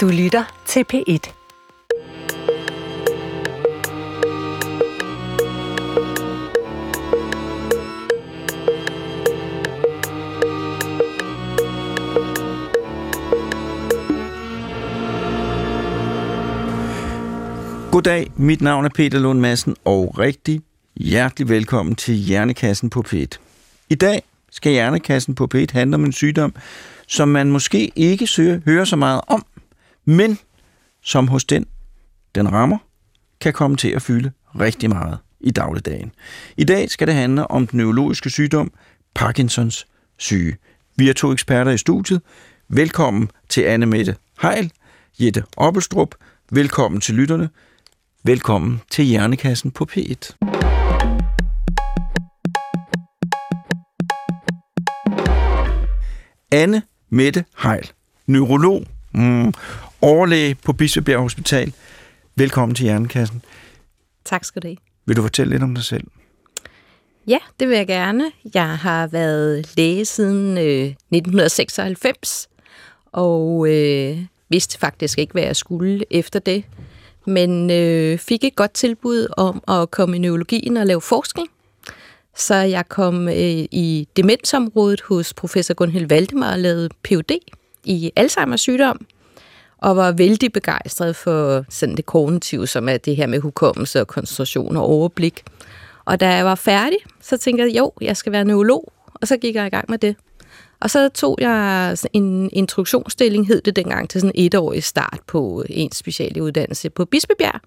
Du lytter til P1. Goddag, mit navn er Peter Lund Madsen, og rigtig hjertelig velkommen til Hjernekassen på P1. I dag skal Hjernekassen på P1 handle om en sygdom, som man måske ikke søger, hører så meget om, men som hos den, den rammer, kan komme til at fylde rigtig meget i dagligdagen. I dag skal det handle om den neurologiske sygdom Parkinsons syge. Vi er to eksperter i studiet. Velkommen til Anne Mette Heil, Jette Oppelstrup. Velkommen til lytterne. Velkommen til Hjernekassen på P1. Anne Mette Heil, neurolog, mm, overlæge på Bispebjerg Hospital. Velkommen til Hjernekassen. Tak skal du have. Vil du fortælle lidt om dig selv? Ja, det vil jeg gerne. Jeg har været læge siden øh, 1996, og øh, vidste faktisk ikke, hvad jeg skulle efter det. Men øh, fik et godt tilbud om at komme i neurologien og lave forskning. Så jeg kom øh, i demensområdet hos professor Gunhild Valdemar og lavede Ph.D. i Alzheimer's sygdom, og var vældig begejstret for sådan det kognitive, som er det her med hukommelse og koncentration og overblik. Og da jeg var færdig, så tænkte jeg, jo, jeg skal være neurolog, og så gik jeg i gang med det. Og så tog jeg en introduktionsstilling, hed det dengang, til sådan et etårig start på en specialuddannelse på Bispebjerg.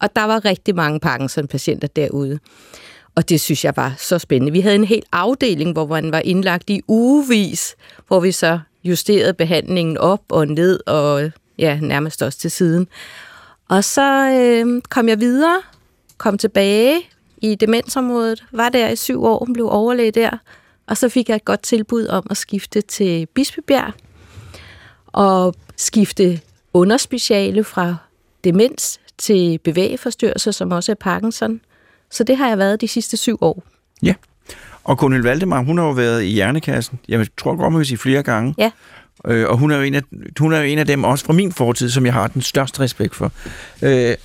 Og der var rigtig mange Parkinson-patienter derude. Og det synes jeg var så spændende. Vi havde en hel afdeling, hvor man var indlagt i ugevis, hvor vi så justerede behandlingen op og ned og ja, nærmest også til siden. Og så øh, kom jeg videre, kom tilbage i demensområdet, var der i syv år, blev overlæge der, og så fik jeg et godt tilbud om at skifte til Bispebjerg og skifte underspeciale fra demens til bevægeforstyrrelser, som også er Parkinson. Så det har jeg været de sidste syv år. Ja, og Gunhild Valdemar, hun har jo været i Hjernekassen, jeg tror godt, man vil sige flere gange. Ja. Øh, og hun er, jo en af, hun er jo en af dem, også fra min fortid, som jeg har den største respekt for. Øh,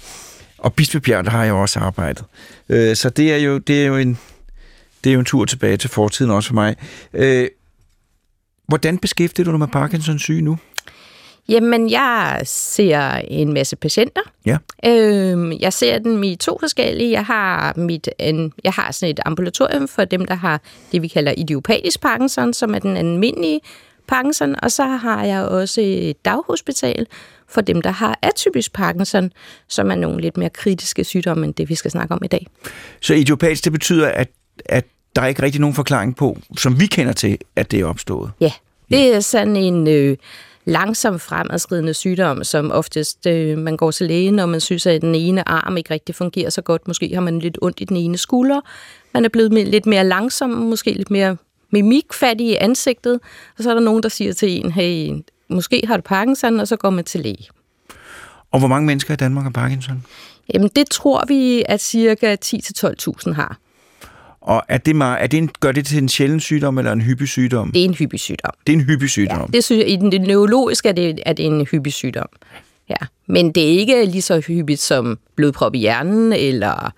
og Bispebjerg, der har jeg også arbejdet. Øh, så det er jo, det er jo en, det er jo en tur tilbage til fortiden også for mig. Øh, hvordan beskæftiger du dig med Parkinsons syge nu? Jamen, jeg ser en masse patienter. Ja. Øhm, jeg ser dem i to forskellige. Jeg har, mit, en, jeg har sådan et ambulatorium for dem, der har det, vi kalder idiopatisk Parkinson, som er den almindelige Parkinson. Og så har jeg også et daghospital for dem, der har atypisk Parkinson, som er nogle lidt mere kritiske sygdomme end det, vi skal snakke om i dag. Så idiopatisk, det betyder, at, at der er ikke rigtig nogen forklaring på, som vi kender til, at det er opstået? Ja, det er sådan en... Øh, langsomt fremadskridende sygdom, som oftest øh, man går til lægen, når man synes, at den ene arm ikke rigtig fungerer så godt. Måske har man lidt ondt i den ene skulder. Man er blevet lidt mere langsom, måske lidt mere mimikfattig i ansigtet. Og så er der nogen, der siger til en, hey, måske har du Parkinson, og så går man til læge. Og hvor mange mennesker i Danmark har Parkinson? Jamen, det tror vi, at cirka 10-12.000 har. Og er det, meget, er det en, gør det til en sjælden sygdom eller en hyppig sygdom? Det er en hyppig sygdom. Det er en hyppig sygdom. Ja, det synes jeg, i den neurologiske er det, er det en hyppig sygdom. Ja. Men det er ikke lige så hyppigt som blodprop i hjernen, eller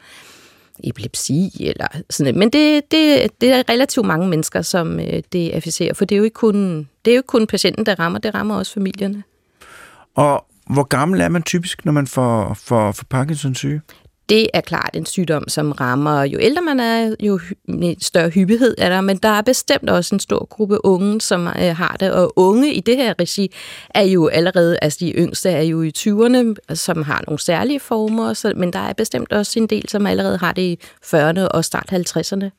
epilepsi, eller sådan noget. Men det, det, det er relativt mange mennesker, som øh, det afficerer, for det er jo ikke kun, det er jo ikke kun patienten, der rammer, det rammer også familierne. Og hvor gammel er man typisk, når man får, får, får Parkinsons syge? Det er klart en sygdom, som rammer, jo ældre man er, jo større hyppighed er der, men der er bestemt også en stor gruppe unge, som øh, har det, og unge i det her regi er jo allerede, altså de yngste er jo i 20'erne, som har nogle særlige former, så, men der er bestemt også en del, som allerede har det i 40'erne og start 50'erne.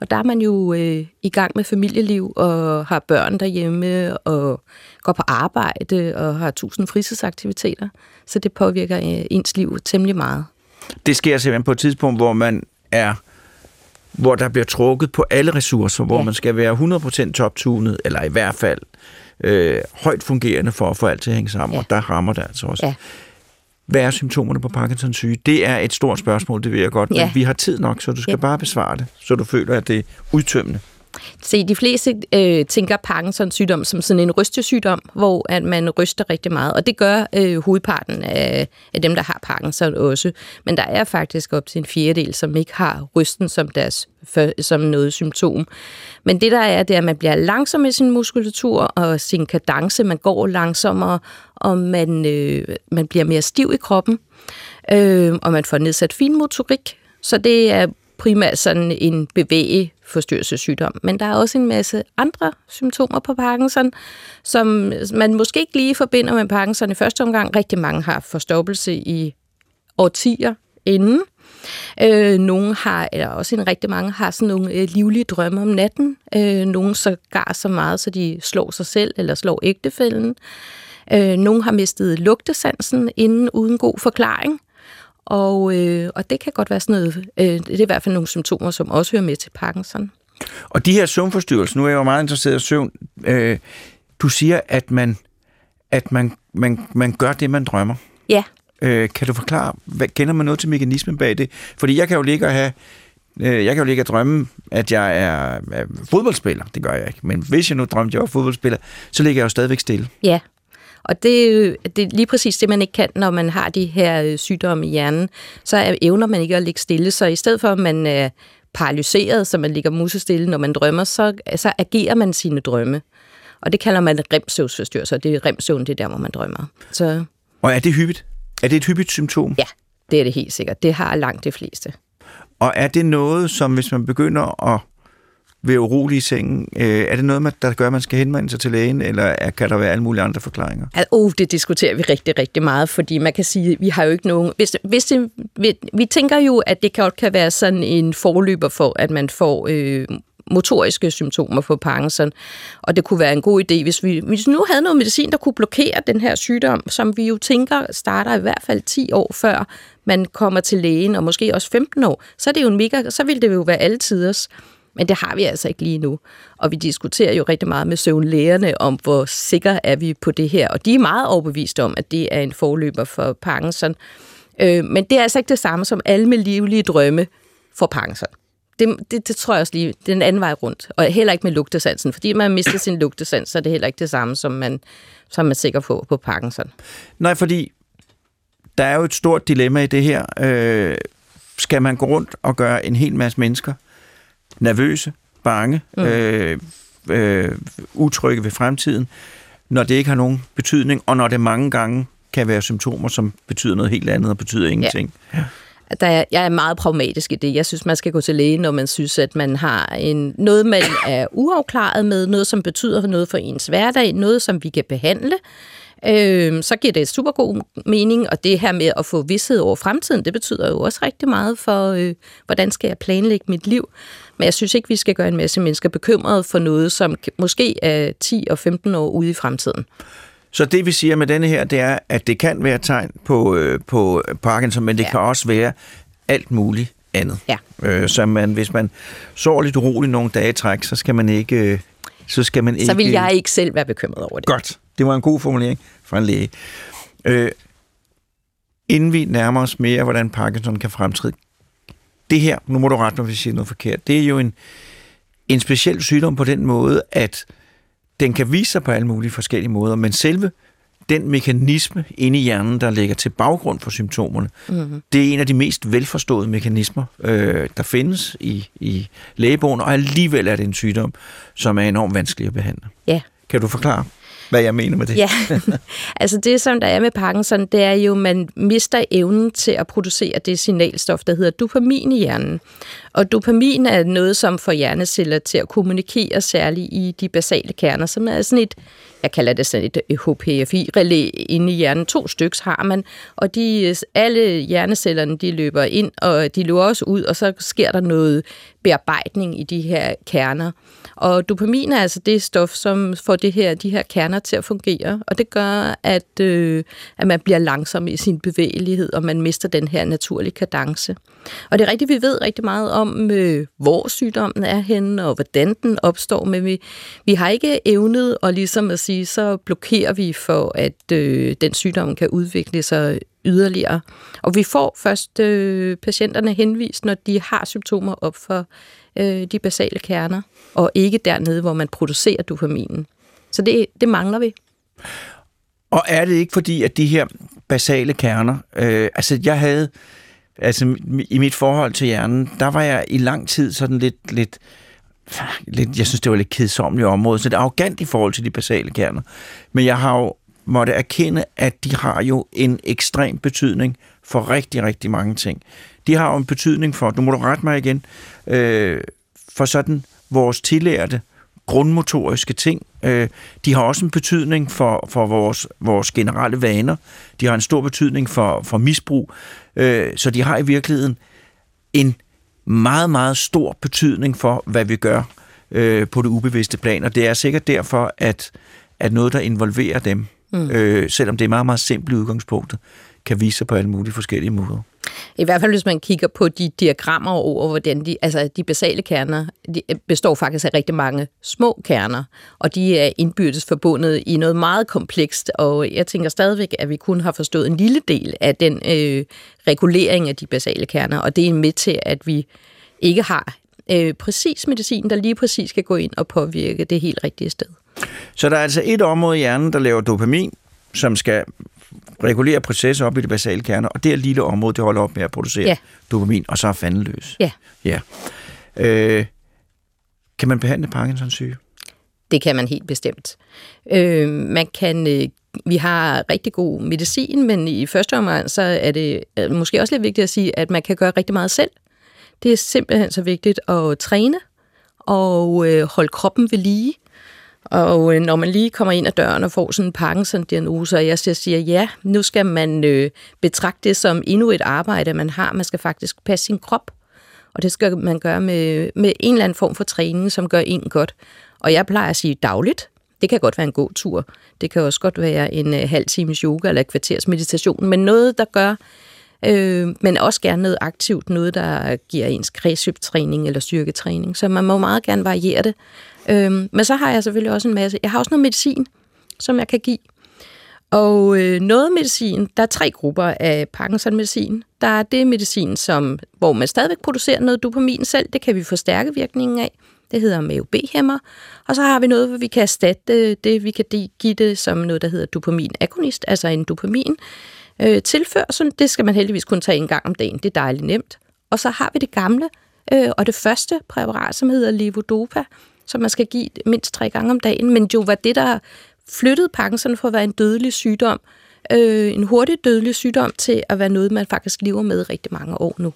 Og der er man jo øh, i gang med familieliv og har børn derhjemme og går på arbejde og har tusind fritidsaktiviteter, så det påvirker øh, ens liv temmelig meget det sker simpelthen på et tidspunkt, hvor man er hvor der bliver trukket på alle ressourcer, hvor ja. man skal være 100% toptunet, eller i hvert fald øh, højt fungerende for at få alt til at hænge sammen, ja. og der rammer det altså også. Ja. Hvad er symptomerne på Parkinsons syge? Det er et stort spørgsmål, det ved jeg godt, ja. men vi har tid nok, så du skal ja. bare besvare det, så du føler, at det er udtømmende. Se, de fleste øh, tænker Parkinsons sygdom som sådan en rystesygdom, hvor at man ryster rigtig meget, og det gør øh, hovedparten af, af dem, der har Parkinson også. Men der er faktisk op til en fjerdedel, som ikke har rysten som, deres, som noget symptom. Men det der er, det er, at man bliver langsom i sin muskulatur og sin kadence, man går langsommere, og man, øh, man bliver mere stiv i kroppen, øh, og man får nedsat finmotorik. Så det er primært sådan en bevæge forstyrrelsessygdom. Men der er også en masse andre symptomer på Parkinson, som man måske ikke lige forbinder med Parkinson i første omgang. Rigtig mange har forstoppelse i årtier inden. Øh, nogle har, eller også en rigtig mange, har sådan nogle øh, livlige drømme om natten. Øh, nogle så gar så meget, så de slår sig selv eller slår ægtefælden. Øh, nogle har mistet lugtesansen inden uden god forklaring. Og, øh, og det kan godt være sådan noget, øh, det er i hvert fald nogle symptomer, som også hører med til Parkinson. Og de her søvnforstyrrelser, nu er jeg jo meget interesseret i søvn. Øh, du siger, at man, at man, man, man gør det, man drømmer. Ja. Øh, kan du forklare, hvad, kender man noget til mekanismen bag det? Fordi jeg kan jo ligge og have øh, jeg kan jo ligge og drømme, at jeg er, er fodboldspiller. Det gør jeg ikke. Men hvis jeg nu drømte, at jeg var fodboldspiller, så ligger jeg jo stadigvæk stille. Ja, og det, det er lige præcis det, man ikke kan, når man har de her øh, sygdomme i hjernen. Så evner man ikke at ligge stille. Så i stedet for, at man er paralyseret, så man ligger musestille, når man drømmer, så, så agerer man sine drømme. Og det kalder man remsøvnsforstyrrelse, det er remsøvn, det er der, hvor man drømmer. Så... Og er det hyppigt? Er det et hyppigt symptom? Ja, det er det helt sikkert. Det har langt de fleste. Og er det noget, som hvis man begynder at ved urolig i sengen, øh, er det noget, der gør, at man skal henvende sig til lægen, eller kan der være alle mulige andre forklaringer? Åh, oh, det diskuterer vi rigtig, rigtig meget, fordi man kan sige, at vi har jo ikke nogen... Hvis, hvis det, vi, vi tænker jo, at det godt kan være sådan en forløber for, at man får øh, motoriske symptomer på Parkinson. Og det kunne være en god idé, hvis vi, hvis vi nu havde noget medicin, der kunne blokere den her sygdom, som vi jo tænker starter i hvert fald 10 år før man kommer til lægen, og måske også 15 år, så er det jo en mega, så ville det jo være altiders. Men det har vi altså ikke lige nu. Og vi diskuterer jo rigtig meget med søvnlægerne om, hvor sikker er vi på det her. Og de er meget overbeviste om, at det er en forløber for Parkinson. Øh, men det er altså ikke det samme som alle med livlige drømme for Parkinson. Det, det, det tror jeg også lige, det er en anden vej rundt. Og heller ikke med lugtesansen. Fordi man mister sin lugtesans, så er det heller ikke det samme, som man, som man er sikker på på Parkinson. Nej, fordi der er jo et stort dilemma i det her. Øh, skal man gå rundt og gøre en hel masse mennesker nervøse, bange, mm. øh, øh, utrygge ved fremtiden, når det ikke har nogen betydning, og når det mange gange kan være symptomer, som betyder noget helt andet og betyder ingenting. Ja. Der er, jeg er meget pragmatisk i det. Jeg synes, man skal gå til lægen, når man synes, at man har en, noget, man er uafklaret med, noget, som betyder noget for ens hverdag, noget, som vi kan behandle. Øh, så giver det super god mening, og det her med at få vidshed over fremtiden, det betyder jo også rigtig meget for, øh, hvordan skal jeg planlægge mit liv. Men jeg synes ikke, vi skal gøre en masse mennesker bekymrede for noget, som måske er 10 og 15 år ude i fremtiden. Så det vi siger med denne her, det er, at det kan være tegn på, øh, på Parkinson, men det ja. kan også være alt muligt andet. Ja. Øh, så man, hvis man sover lidt uroligt nogle dage træk, så skal man ikke... Øh, så, skal man ikke, så vil jeg ikke selv være bekymret over det. Godt. Det var en god formulering fra en læge. Øh, inden vi nærmer os mere, hvordan Parkinson kan fremtræde, det her, nu må du rette mig, hvis jeg siger noget forkert, det er jo en, en speciel sygdom på den måde, at den kan vise sig på alle mulige forskellige måder, men selve den mekanisme inde i hjernen, der ligger til baggrund for symptomerne, mm-hmm. det er en af de mest velforståede mekanismer, øh, der findes i, i lægebogen, og alligevel er det en sygdom, som er enormt vanskelig at behandle. Ja. Kan du forklare? Hvad jeg mener med det. Ja, altså det som der er med Parkinson, det er jo, at man mister evnen til at producere det signalstof, der hedder dopamin i hjernen. Og dopamin er noget, som får hjerneceller til at kommunikere særligt i de basale kerner, som er sådan et, jeg kalder det sådan et HPFI-relæ inde i hjernen. To stykker har man, og de, alle hjernecellerne de løber ind, og de løber også ud, og så sker der noget bearbejdning i de her kerner. Og dopamin er altså det stof, som får det her, de her kerner til at fungere, og det gør, at, øh, at man bliver langsom i sin bevægelighed, og man mister den her naturlige kadence. Og det er rigtigt, vi ved rigtig meget om, øh, hvor sygdommen er henne, og hvordan den opstår, men vi, vi har ikke evnet at ligesom at sige, så blokerer vi for, at øh, den sygdom kan udvikle sig yderligere. Og vi får først øh, patienterne henvist, når de har symptomer op for øh, de basale kerner, og ikke dernede, hvor man producerer dopaminen. Så det, det mangler vi. Og er det ikke fordi, at de her basale kerner, øh, altså jeg havde, altså i mit forhold til hjernen, der var jeg i lang tid sådan lidt, lidt, lidt jeg synes, det var lidt kedsommeligt område, så det er arrogant i forhold til de basale kerner. Men jeg har jo måtte erkende, at de har jo en ekstrem betydning for rigtig, rigtig mange ting. De har jo en betydning for, du må du rette mig igen, øh, for sådan vores tillærte grundmotoriske ting. Øh, de har også en betydning for, for vores, vores generelle vaner. De har en stor betydning for, for misbrug. Øh, så de har i virkeligheden en meget, meget stor betydning for, hvad vi gør øh, på det ubevidste plan. Og det er sikkert derfor, at, at noget, der involverer dem, mm. øh, selvom det er meget, meget simpelt i udgangspunktet, kan vise sig på alle mulige forskellige måder. I hvert fald, hvis man kigger på de diagrammer over, hvordan de, altså de basale kerner de øh, består faktisk af rigtig mange små kerner, og de er indbyrdes forbundet i noget meget komplekst, og jeg tænker stadigvæk, at vi kun har forstået en lille del af den øh, regulering af de basale kerner, og det er med til, at vi ikke har øh, præcis medicin, der lige præcis skal gå ind og påvirke det helt rigtige sted. Så der er altså et område i hjernen, der laver dopamin, som skal regulere processer op i de basale kerner, og det er lille område, det holder op med at producere ja. dopamin, og så er fanden løs. Ja. ja. Øh, kan man behandle Parkinsons syge? Det kan man helt bestemt. Øh, man kan, øh, vi har rigtig god medicin, men i første omgang så er det måske også lidt vigtigt at sige, at man kan gøre rigtig meget selv. Det er simpelthen så vigtigt at træne og øh, holde kroppen ved lige. Og øh, når man lige kommer ind ad døren og får sådan en Parkinson-diagnose, og jeg siger, ja, nu skal man øh, betragte det som endnu et arbejde, man har. Man skal faktisk passe sin krop. Og det skal man gøre med, med en eller anden form for træning, som gør en godt. Og jeg plejer at sige dagligt. Det kan godt være en god tur. Det kan også godt være en øh, halv times yoga eller et kvarters meditation. Men noget, der gør, øh, men også gerne noget aktivt. Noget, der giver ens kredsløbtræning eller styrketræning. Så man må meget gerne variere det. Øhm, men så har jeg selvfølgelig også en masse... Jeg har også noget medicin, som jeg kan give. Og øh, noget medicin, der er tre grupper af Parkinson-medicin. Der er det medicin, som, hvor man stadigvæk producerer noget dopamin selv. Det kan vi forstærke virkningen af. Det hedder MAOB-hæmmer. Og så har vi noget, hvor vi kan erstatte øh, det. Vi kan give det som noget, der hedder dopaminagonist, altså en dopamin øh, tilførsel. Det skal man heldigvis kun tage en gang om dagen. Det er dejligt nemt. Og så har vi det gamle øh, og det første præparat, som hedder Levodopa, som man skal give mindst tre gange om dagen, men jo var det, der flyttede Parkinson fra at være en dødelig sygdom, øh, en hurtig dødelig sygdom, til at være noget, man faktisk lever med rigtig mange år nu.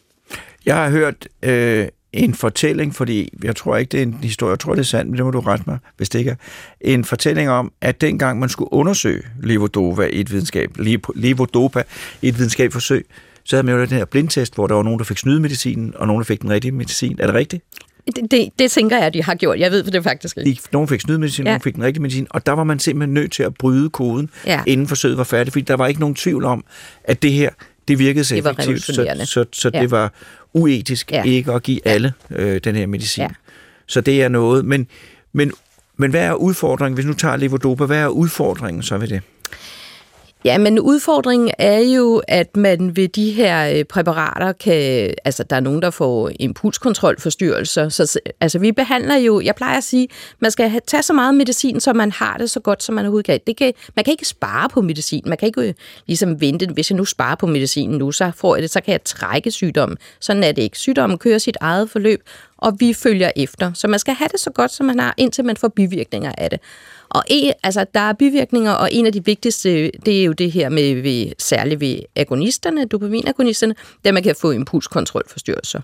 Jeg har hørt øh, en fortælling, fordi jeg tror ikke, det er en historie, jeg tror, det er sandt, men det må du rette mig, hvis det ikke er. En fortælling om, at dengang man skulle undersøge levodopa i et videnskab, levodopa i et videnskabsforsøg, så havde man jo den her blindtest, hvor der var nogen, der fik snydemedicinen, og nogen, der fik den rigtige medicin. Er det rigtigt? Det, det, det tænker jeg, at de har gjort. Jeg ved det faktisk ikke. Nogle fik snydmedicin, ja. nogle fik den rigtige medicin, og der var man simpelthen nødt til at bryde koden, ja. inden forsøget var færdigt, fordi der var ikke nogen tvivl om, at det her, det virkede så det effektivt, så, så, så ja. det var uetisk ja. ikke at give ja. alle øh, den her medicin. Ja. Så det er noget, men, men, men hvad er udfordringen, hvis nu tager levodopa, hvad er udfordringen så ved det? Ja, men udfordringen er jo, at man ved de her øh, præparater kan... Altså, der er nogen, der får impulskontrolforstyrrelser. Så, altså, vi behandler jo... Jeg plejer at sige, man skal have, tage så meget medicin, så man har det så godt, som man overhovedet kan. Det kan. Man kan ikke spare på medicin. Man kan ikke øh, ligesom vente. Hvis jeg nu sparer på medicinen nu, så får jeg det, så kan jeg trække sygdommen. Sådan er det ikke. Sygdommen kører sit eget forløb, og vi følger efter. Så man skal have det så godt, som man har, indtil man får bivirkninger af det. Og en, altså, der er bivirkninger, og en af de vigtigste, det er jo det her med, ved, særligt ved agonisterne, dopaminagonisterne, der man kan få impulskontrolforstyrrelser.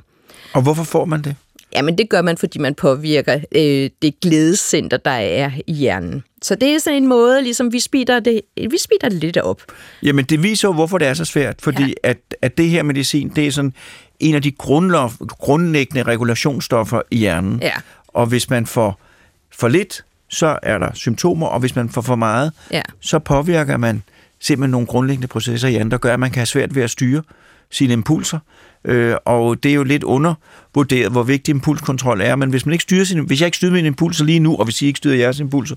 Og hvorfor får man det? Jamen, det gør man, fordi man påvirker øh, det glædescenter, der er i hjernen. Så det er sådan en måde, ligesom vi speeder det, vi speeder det lidt op. Jamen, det viser jo, hvorfor det er så svært, fordi ja. at, at det her medicin, det er sådan en af de grundlæggende regulationsstoffer i hjernen. Ja. Og hvis man får for lidt, så er der symptomer, og hvis man får for meget, ja. så påvirker man simpelthen nogle grundlæggende processer i hjernen, der gør, at man kan have svært ved at styre sine impulser. Øh, og det er jo lidt undervurderet, hvor vigtig impulskontrol er, men hvis man ikke styrer sin, hvis jeg ikke styrer mine impulser lige nu, og hvis I ikke styrer jeres impulser,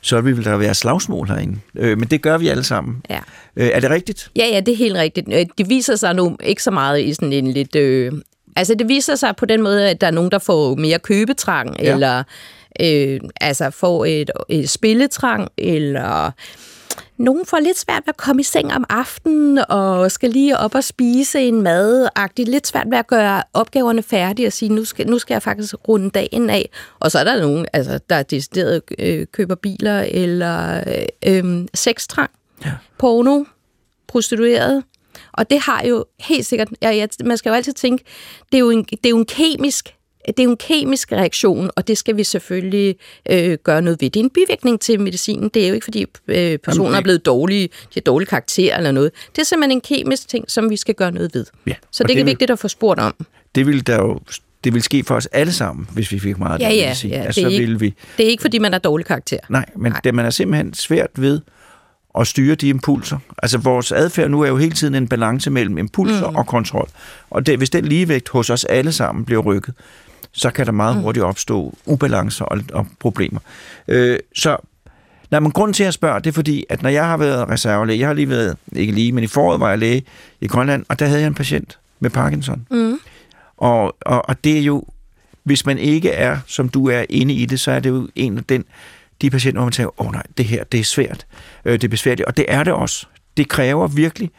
så vil der være slagsmål herinde. Øh, men det gør vi alle sammen. Ja. Øh, er det rigtigt? Ja, ja, det er helt rigtigt. Øh, Det viser sig nu ikke så meget i sådan en lidt... Øh, altså, det viser sig på den måde, at der er nogen, der får mere købetrang, ja. eller øh, altså får et, et spilletrang, eller nogen får lidt svært ved at komme i seng om aftenen, og skal lige op og spise en mad -agtigt. Lidt svært ved at gøre opgaverne færdige og sige, nu skal, nu skal jeg faktisk runde dagen af. Og så er der nogen, altså, der decideret øh, køber biler, eller øh, sextrang, Ja. porno, prostitueret. Og det har jo helt sikkert, ja, ja, man skal jo altid tænke, det er jo en, det er jo en kemisk det er jo en kemisk reaktion, og det skal vi selvfølgelig øh, gøre noget ved. Det er en bivirkning til medicinen. Det er jo ikke, fordi øh, personer det- er blevet dårlige, de har dårlig karakter eller noget. Det er simpelthen en kemisk ting, som vi skal gøre noget ved. Ja. Så det, det er vil- vigtigt at få spurgt om. Det vil der jo det vil ske for os alle sammen, hvis vi fik meget Ja, ja, medicin. ja, Altså, det er ikke- ville vi... Det er ikke, fordi man har dårlig karakter. Nej, men Nej. det, man er simpelthen svært ved at styre de impulser. Altså vores adfærd nu er jo hele tiden en balance mellem impulser mm. og kontrol. Og det, hvis den ligevægt hos os alle sammen bliver rykket, så kan der meget hurtigt opstå ubalancer og, og problemer. Øh, så Nej, men grunden til, at jeg spørger, det er fordi, at når jeg har været reservelæge, jeg har lige været, ikke lige, men i foråret var jeg læge i Grønland, og der havde jeg en patient med Parkinson. Mm. Og, og, og det er jo, hvis man ikke er, som du er, inde i det, så er det jo en af den, de patienter, hvor man tænker, åh oh, nej, det her, det er svært, øh, det er besværligt, og det er det også. Det kræver virkelig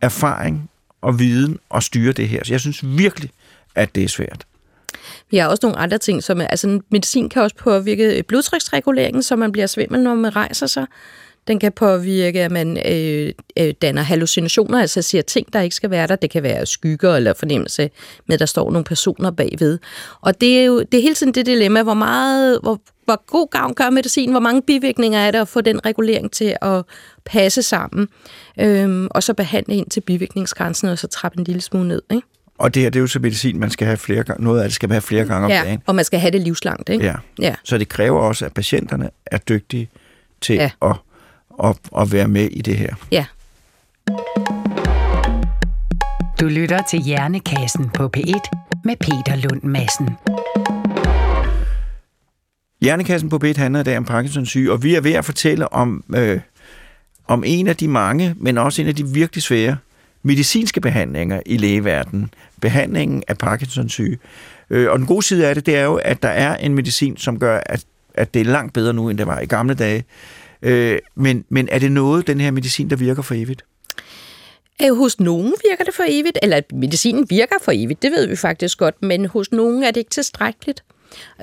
erfaring og viden at styre det her. Så jeg synes virkelig, at det er svært. Vi har også nogle andre ting, som er, altså medicin kan også påvirke blodtryksreguleringen, så man bliver svimmel, når man rejser sig. Den kan påvirke, at man øh, øh, danner hallucinationer, altså siger ting, der ikke skal være der. Det kan være skygger eller fornemmelse med, at der står nogle personer bagved. Og det er jo det er hele tiden det dilemma, hvor meget, hvor, hvor god gavn gør medicin, hvor mange bivirkninger er der at få den regulering til at passe sammen, øhm, og så behandle ind til bivirkningsgrænsen, og så trappe en lille smule ned. Ikke? Og det her, det er jo så medicin, man skal have flere gange, noget af det skal man have flere gange om Ja, dagen. og man skal have det livslangt. Ikke? Ja. ja. Så det kræver også, at patienterne er dygtige til Ja. at, at, at være med i det her. ja. Du lytter til Hjernekassen på P1 med Peter Lund Madsen. Hjernekassen på B1 handler i dag om Parkinsons syge, og vi er ved at fortælle om, øh, om en af de mange, men også en af de virkelig svære medicinske behandlinger i lægeverdenen. Behandlingen af Parkinsons syge. Øh, og den gode side af det, det er jo, at der er en medicin, som gør, at, at det er langt bedre nu, end det var i gamle dage. Øh, men, men er det noget, den her medicin, der virker for evigt? Øh, hos nogen virker det for evigt, eller medicinen virker for evigt, det ved vi faktisk godt, men hos nogen er det ikke tilstrækkeligt.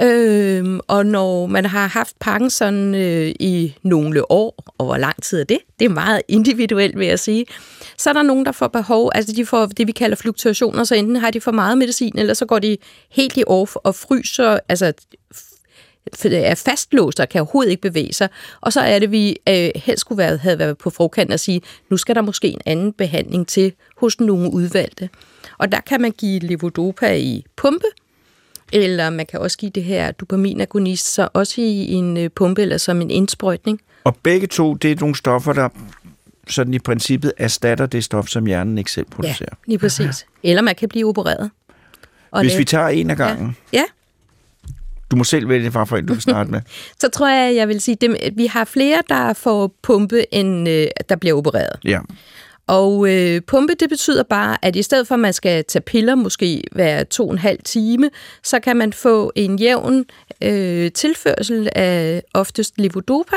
Øh, og når man har haft Parkinson øh, i nogle år, og hvor lang tid er det? Det er meget individuelt, vil jeg sige. Så er der nogen, der får behov, altså de får det, vi kalder fluktuationer, så enten har de for meget medicin, eller så går de helt i off og fryser, altså er fastlåst og kan overhovedet ikke bevæge sig. Og så er det, vi øh, helst skulle være, havde været på forkant og sige, nu skal der måske en anden behandling til hos nogle udvalgte. Og der kan man give levodopa i pumpe, eller man kan også give det her dopaminagonist, så også i en øh, pumpe eller som en indsprøjtning. Og begge to, det er nogle stoffer, der sådan i princippet erstatter det stof, som hjernen ikke selv Ja, producerer. lige præcis. Eller man kan blive opereret. Og Hvis det- vi tager en af gangen, Ja, du må selv vælge, fra du vil starte med. så tror jeg, jeg vil sige, dem, vi har flere, der får pumpe, end øh, der bliver opereret. Ja. Og øh, pumpe, det betyder bare, at i stedet for, at man skal tage piller måske hver to og en halv time, så kan man få en jævn øh, tilførsel af oftest levodopa,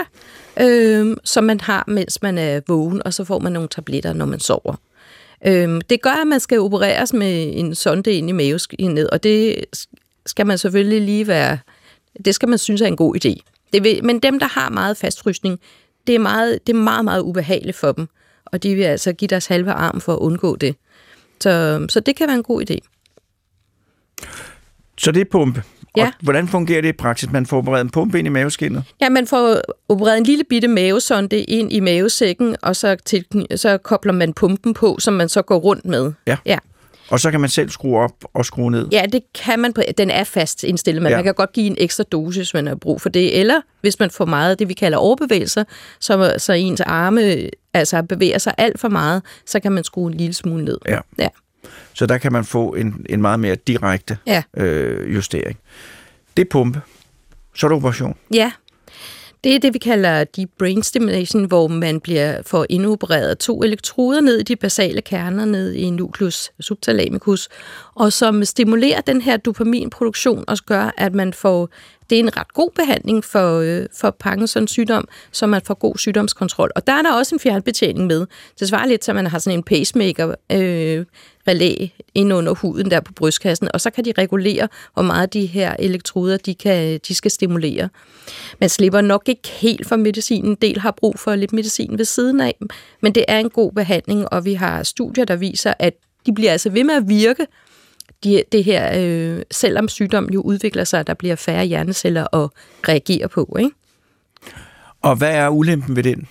øh, som man har, mens man er vågen, og så får man nogle tabletter, når man sover. Øh, det gør, at man skal opereres med en sonde ind i maveskinnet, og det skal man selvfølgelig lige være... Det skal man synes er en god idé. Det vil, men dem, der har meget fastfrysning, det er meget, det er meget, meget ubehageligt for dem. Og de vil altså give deres halve arm for at undgå det. Så, så det kan være en god idé. Så det er pumpe. Ja. Og hvordan fungerer det i praksis? Man får opereret en pumpe ind i maveskinnet? Ja, man får opereret en lille bitte mavesonde ind i mavesækken, og så, til, så kobler man pumpen på, som man så går rundt med. Ja. Ja, Og så kan man selv skrue op og skrue ned? ja det kan man. På, den er fast indstillet, men Ja. man kan godt give en ekstra dosis, hvis man har brug for det. Eller hvis man får meget af det, vi kalder overbevægelser, så, så ens arme altså, bevæger sig alt for meget, så kan man skrue en lille smule ned. Ja. Ja. Så der kan man få en, en meget mere direkte Ja. øh, justering. Det er pumpe. Så er der operation. Ja. Det er det, vi kalder deep brain stimulation, hvor man bliver får indopereret to elektroder ned i de basale kerner, ned i nucleus subthalamicus, og som stimulerer den her dopaminproduktion og gør, at man får det er en ret god behandling for, øh, for Parkinsons sygdom, så man får god sygdomskontrol. Og der er der også en fjernbetjening med. Det svarer lidt til, at man har sådan en pacemaker øh, relæ ind under huden der på brystkassen, og så kan de regulere, hvor meget de her elektroder de, kan, de skal stimulere. Man slipper nok ikke helt for medicinen. En del har brug for lidt medicin ved siden af, men det er en god behandling, og vi har studier, der viser, at de bliver altså ved med at virke, de, det her, øh, selvom sygdommen jo udvikler sig, der bliver færre hjerneceller at reagere på. Ikke? Og hvad er ulempen ved den?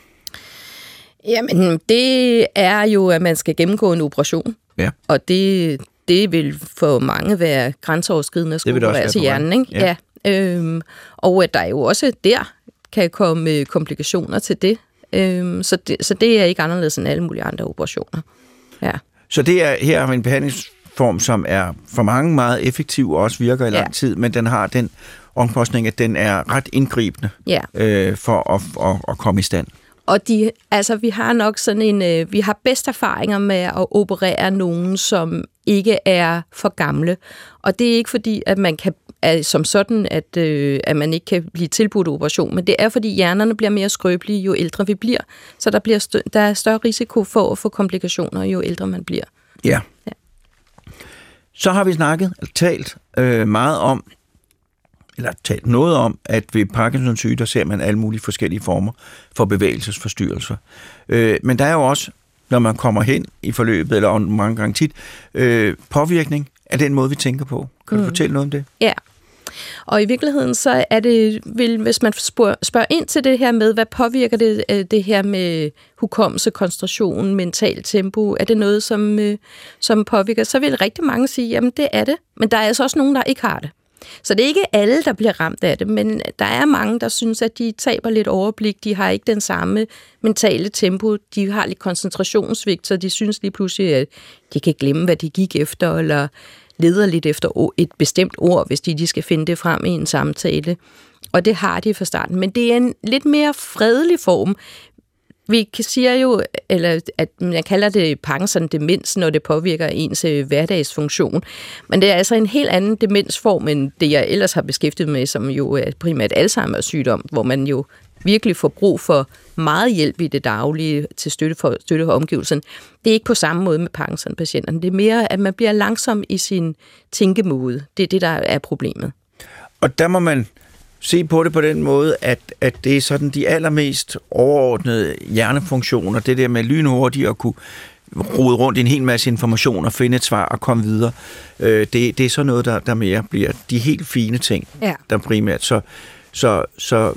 Jamen, det er jo, at man skal gennemgå en operation. Ja. Og det, det vil for mange være grænseoverskridende at skulle operere til hjernen. Ikke? Ja. Ja. Øhm, og at der jo også der kan komme øh, komplikationer til det. Øhm, så det. Så det er ikke anderledes end alle mulige andre operationer. Ja. Så det er her har vi en behandlingsform, som er for mange meget effektiv og også virker i lang Ja. tid, men den har den omkostning, at den er ret indgribende ja. øh, for at, at, at komme i stand. Og de, altså, vi har nok sådan en, øh, vi har bedst erfaringer med at operere nogen, som ikke er for gamle. Og det er ikke fordi, at man kan er som sådan, at, øh, at man ikke kan blive tilbudt operation, men det er fordi hjernerne bliver mere skrøbelige, jo ældre vi bliver. Så der, bliver stø- der er større risiko for at få komplikationer, jo ældre man bliver. Ja. Ja. Så har vi snakket, talt øh, meget om, eller talt noget om, at ved Parkinsons syge, der ser man alle mulige forskellige former for bevægelsesforstyrrelser. Øh, men der er jo også, når man kommer hen i forløbet, eller mange gange tit, øh, påvirkning af den måde, vi tænker på. Kan du Mm. fortælle noget om det? Ja. Og i virkeligheden så er det, vil, hvis man spørger, ind til det her med, hvad påvirker det, øh, det her med hukommelse, koncentration, mental tempo, er det noget, som, øh, som påvirker, så vil rigtig mange sige, jamen det er det. Men der er altså også nogen, der ikke har det. Så det er ikke alle, der bliver ramt af det, men der er mange, der synes, at de taber lidt overblik. De har ikke den samme mentale tempo. De har lidt koncentrationsvigt, så de synes lige pludselig, at de kan glemme, hvad de gik efter, eller leder lidt efter et bestemt ord, hvis de, de skal finde det frem i en samtale. Og det har de fra starten. Men det er en lidt mere fredelig form. Vi kan siger jo, eller at man kalder det Parkinson demens, når det påvirker ens øh, hverdagsfunktion. Men det er altså en helt anden demensform, end det jeg ellers har beskæftiget med, som jo er primært Alzheimer's sygdom, hvor man jo virkelig får brug for meget hjælp i det daglige til støtte for, støtte for omgivelsen. Det er ikke på samme måde med Parkinson-patienterne. Det er mere, at man bliver langsom i sin tænkemåde. Det er det, der er problemet. Og der må man se på det på den måde, at, at det er sådan de allermest overordnede hjernefunktioner, det der med lynhurtigt at kunne rode rundt i en hel masse information og finde et svar og komme videre. Øh, det, det er så noget, der, der mere bliver de helt fine ting, Ja. der primært. Så, så, så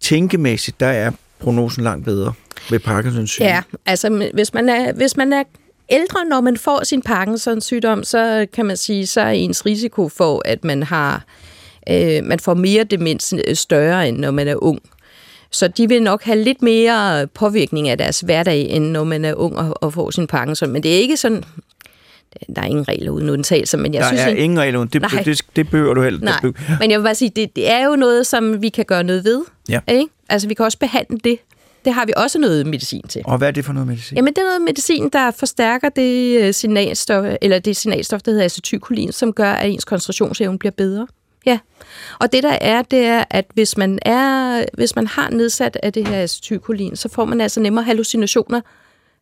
tænkemæssigt, der er prognosen langt bedre ved Parkinsons sygdom. Ja, altså hvis man er, hvis man er ældre, når man får sin Parkinsons sygdom, så kan man sige, så er ens risiko for, at man har øh, man får mere demens øh, større, end når man er ung. Så de vil nok have lidt mere påvirkning af deres hverdag, end når man er ung og, og får sin Parkinson. Men det er ikke sådan... Der er ingen regler uden undtagelser, men jeg der synes... er ikke- ingen regler, det, Nej. det, det behøver du heller. Nej, det, men jeg vil bare sige, det, det er jo noget, som vi kan gøre noget ved. Ja. Ikke? Altså, vi kan også behandle det. Det har vi også noget medicin til. og hvad er det for noget medicin? Jamen, det er noget medicin, der forstærker det øh, signalstof, eller det signalstof, der hedder acetylkolin, som gør, at ens koncentrationsevne bliver bedre. Ja. Og det der er, det er, at hvis man, er, hvis man har nedsat af det her acetylkolin, så får man altså nemmere hallucinationer,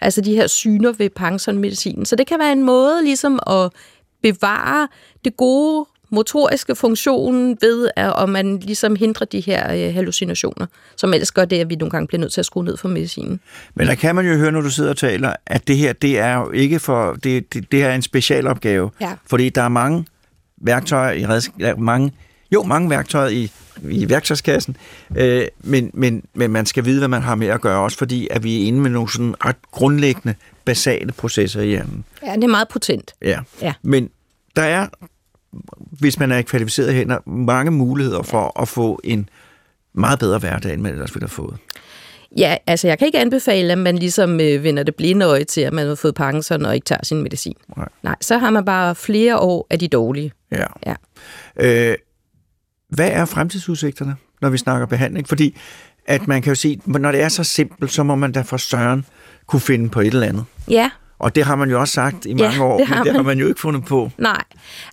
altså de her syner ved Parkinson-medicinen. Så det kan være en måde ligesom at bevare det gode motoriske funktion ved, at om man ligesom hindrer de her øh, hallucinationer, som ellers gør det, at vi nogle gange bliver nødt til at skrue ned for medicinen. Men der kan man jo høre, når du sidder og taler, at det her, det er jo ikke for, det, det, det er en specialopgave. Ja. Fordi der er mange værktøjer i redsk- mange, jo, mange værktøjer i, i værktøjskassen, øh, men, men, men man skal vide, hvad man har med at gøre, også fordi at vi er inde med nogle sådan ret grundlæggende, basale processer i hjernen. Ja, det er meget potent. Ja. Ja. Men der er, hvis man er i kvalificerede hænder, mange muligheder for at få en meget bedre hverdag, end man ellers ville have fået. Ja, altså jeg kan ikke anbefale, at man ligesom øh, vender det blinde øje til, at man har fået Parkinson og ikke tager sin medicin. Nej. Nej, så har man bare flere år af de dårlige. Ja. Ja. Øh, hvad er fremtidsudsigterne? når vi snakker behandling, fordi at man kan jo sige, når det er så simpelt, så må man da for søren kunne finde på et eller andet. Ja, Og det har man jo også sagt i mange Ja, år, det men det har man. man jo ikke fundet på. Nej,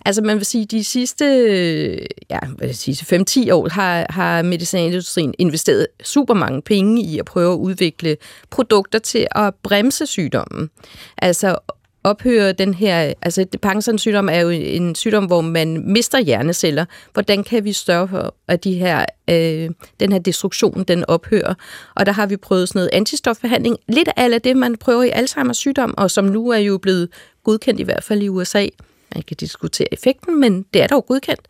altså man vil sige, de sidste, ja, hvad jeg sige, 5-10 år har, har medicinalindustrien investeret super mange penge i at prøve at udvikle produkter til at bremse sygdommen. Altså ophøre den her, altså Parkinsons sygdom er jo en sygdom, hvor man mister hjerneceller. Hvordan kan vi større for, at de her, øh, den her destruktion, den ophører? Og der har vi prøvet sådan noget antistofbehandling. Lidt af det, man prøver i Alzheimer's sygdom, og som nu er jo blevet godkendt i hvert fald i USA. Man kan diskutere effekten, men det er dog godkendt.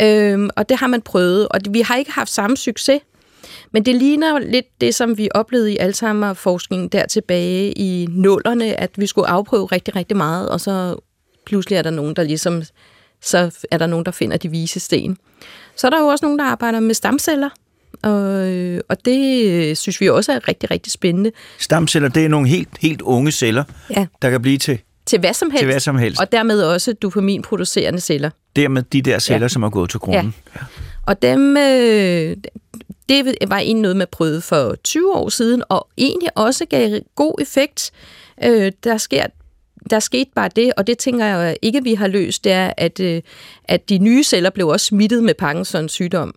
Øhm, og det har man prøvet, og vi har ikke haft samme succes. Men det ligner lidt det, som vi oplevede i Alzheimer-forskningen der tilbage i nullerne, at vi skulle afprøve rigtig, rigtig meget, og så pludselig er der nogen, der ligesom, så er der nogen, der finder de vise sten. Så er der jo også nogen, der arbejder med stamceller, og, øh, og det øh, synes vi også er rigtig, rigtig spændende. Stamceller, det er nogle helt, helt unge celler, Ja. der kan blive til, Til hvad som helst. til hvad som helst. Og dermed også dopaminproducerende celler. Dermed de der celler, Ja. som er gået til grunden. Ja. Og dem, øh, det var egentlig noget, man prøvede for 20 år siden, og egentlig også gav god effekt. Øh, der sker der skete bare det, og det tænker jeg ikke, vi har løst, det er, at, øh, at de nye celler blev også smittet med Parkinsons sygdom.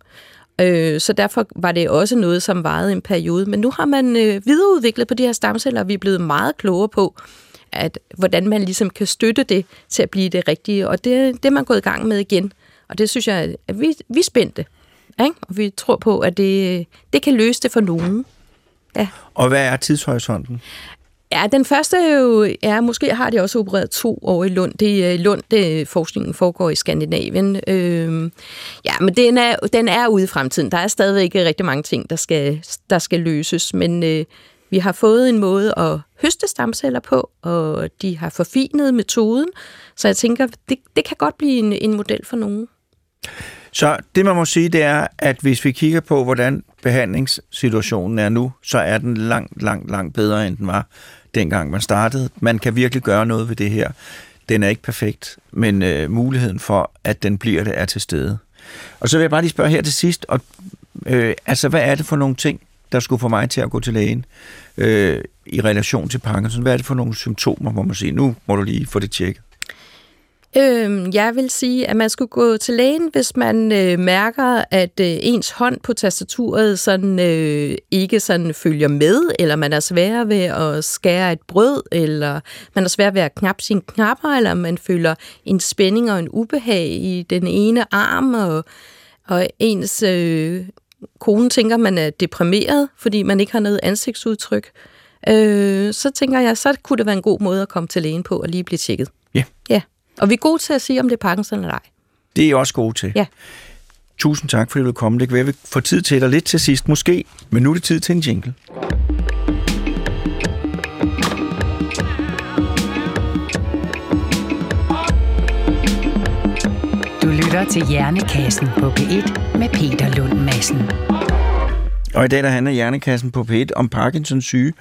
Øh, så derfor var det også noget, som varede en periode. Men nu har man øh, videreudviklet på de her stamceller, og vi er blevet meget klogere på, at hvordan man ligesom kan støtte det til at blive det rigtige. Og det, det er man gået i gang med igen. Og det synes jeg, at vi, vi er spændte. Ikke? Og vi tror på, at det, det kan løse det for nogen. Ja. Og hvad er tidshorisonten? Ja, den første er jo, ja, måske har de også opereret to år i Lund. Det er Lund, det, forskningen foregår i Skandinavien. Øhm, ja, men den er, den er ude i fremtiden. Der er stadigvæk rigtig mange ting, der skal, der skal løses, men øh, vi har fået en måde at høste stamceller på, og de har forfinet metoden, så jeg tænker, det, det kan godt blive en, en model for nogen. Så det, man må sige, det er, at hvis vi kigger på, hvordan behandlingssituationen er nu, så er den langt, langt, langt bedre, end den var dengang man startede. Man kan virkelig gøre noget ved det her. Den er ikke perfekt, men øh, muligheden for, at den bliver det, er til stede. Og så vil jeg bare lige spørge her til sidst, og, øh, altså hvad er det for nogle ting, der skulle få mig til at gå til lægen øh, i relation til Parkinson? Hvad er det for nogle symptomer, hvor man siger, nu må du lige få det tjekket? Øhm, jeg vil sige, at man skulle gå til lægen, hvis man øh, mærker, at øh, ens hånd på tastaturet sådan, øh, ikke sådan følger med, eller man er svær ved at skære et brød, eller man er svær ved at knappe sine knapper, eller man føler en spænding og en ubehag i den ene arm, og, og ens øh, kone tænker, man er deprimeret, fordi man ikke har noget ansigtsudtryk. Øh, så tænker jeg, så kunne det være en god måde at komme til lægen på og lige blive tjekket. Ja. Ja, og vi er gode til at sige, om det er Parkinson eller ej. Det er jeg også gode til. Ja. Tusind tak, fordi du vil komme. Det kan være, at vi får tid til dig lidt til sidst, måske. Men nu er det tid til en jingle. Du lytter til Hjernekassen på P1 med Peter Lund Madsen. Og i dag der handler Hjernekassen på P1 om Parkinsons syge.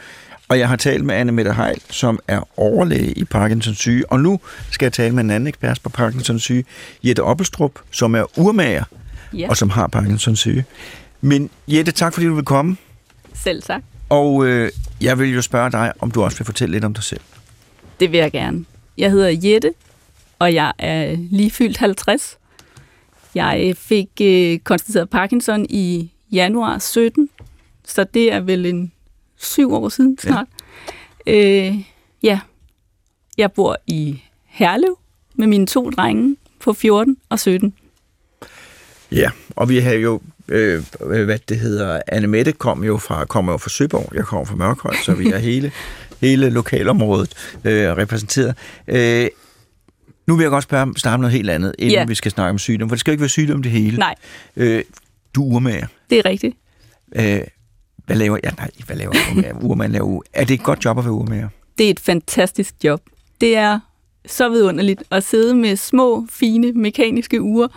Og jeg har talt med Anne Mette Heil, som er overlæge i Parkinsons syge. Og nu skal jeg tale med en anden ekspert på Parkinsons syge, Jette Oppelstrup, som er urmager Ja, og som har Parkinsons syge. Men Jette, tak fordi du vil komme. selv tak. Og øh, jeg vil jo spørge dig, om du også vil fortælle lidt om dig selv. Det vil jeg gerne. Jeg hedder Jette, og jeg er lige fyldt 50. Jeg fik øh, konstateret Parkinson i januar 17, så det er vel en syv år siden snart. Ja. Øh, ja. Jeg bor i Herlev med mine to drenge på 14 og 17. Ja, og vi har jo, øh, hvad det hedder, Anne Mette kom jo fra, kommer jo fra Søborg, jeg kommer fra Mørkhøj, så vi er hele, hele lokalområdet øh, repræsenteret. Øh, nu vil jeg godt spørge, starte med noget helt andet, inden Ja. vi skal snakke om sygdom, for det skal jo ikke være sygdom det hele. Nej, Øh, du er urmager. det er rigtigt. Øh, hvad laver, ja, nej, hvad laver urmager? laver, u- er det et godt job at være urmager? Det er et fantastisk job. Det er så vidunderligt at sidde med små, fine, mekaniske ure,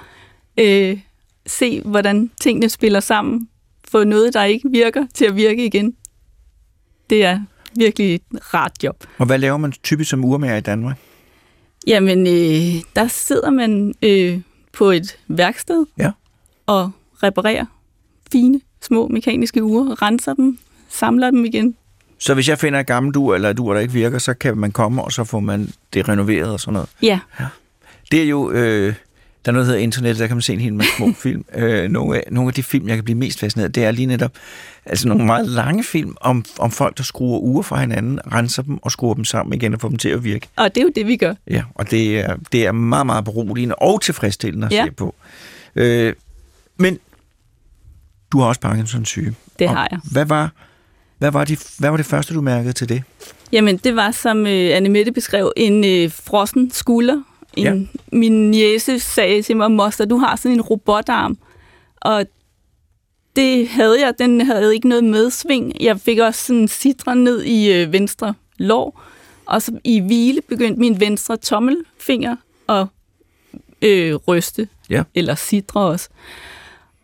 øh, se, hvordan tingene spiller sammen, få noget, der ikke virker, til at virke igen. Det er virkelig et rart job. Og hvad laver man typisk som urmager i Danmark? Jamen, øh, der sidder man øh, på et værksted Ja. og reparerer fine, små mekaniske ure, renser dem, samler dem igen. Så hvis jeg finder et gammelt ur, eller et ur, der ikke virker, så kan man komme, og så får man det renoveret og sådan noget. Ja, Det er jo... Øh, der er noget, der hedder internet, der kan man se en hel masse små film. Øh, nogle, af, nogle af de film, jeg kan blive mest fascineret af, det er lige netop altså nogle meget lange film om, om folk, der skruer uger fra hinanden, renser dem og skruer dem sammen igen og får dem til at virke. og det er jo det, vi gør. Ja, og det er, det er meget, meget beroligende og tilfredsstillende at Ja. se på. Øh, men du har også Parkinsons syge. Det Og har jeg. Hvad var, hvad, var de, hvad var det første, du mærkede til det? Jamen, det var, som øh, Anne Mette beskrev, en øh, frossen skulder. En, Ja. ja. Min jæse sagde til mig, moster, du har sådan en robotarm. Og det havde jeg. Den havde ikke noget medsving. Jeg fik også sådan sidre ned i øh, venstre lår. Og så i hvile begyndte min venstre tommelfinger at øh, ryste. Ja. Eller sidre også.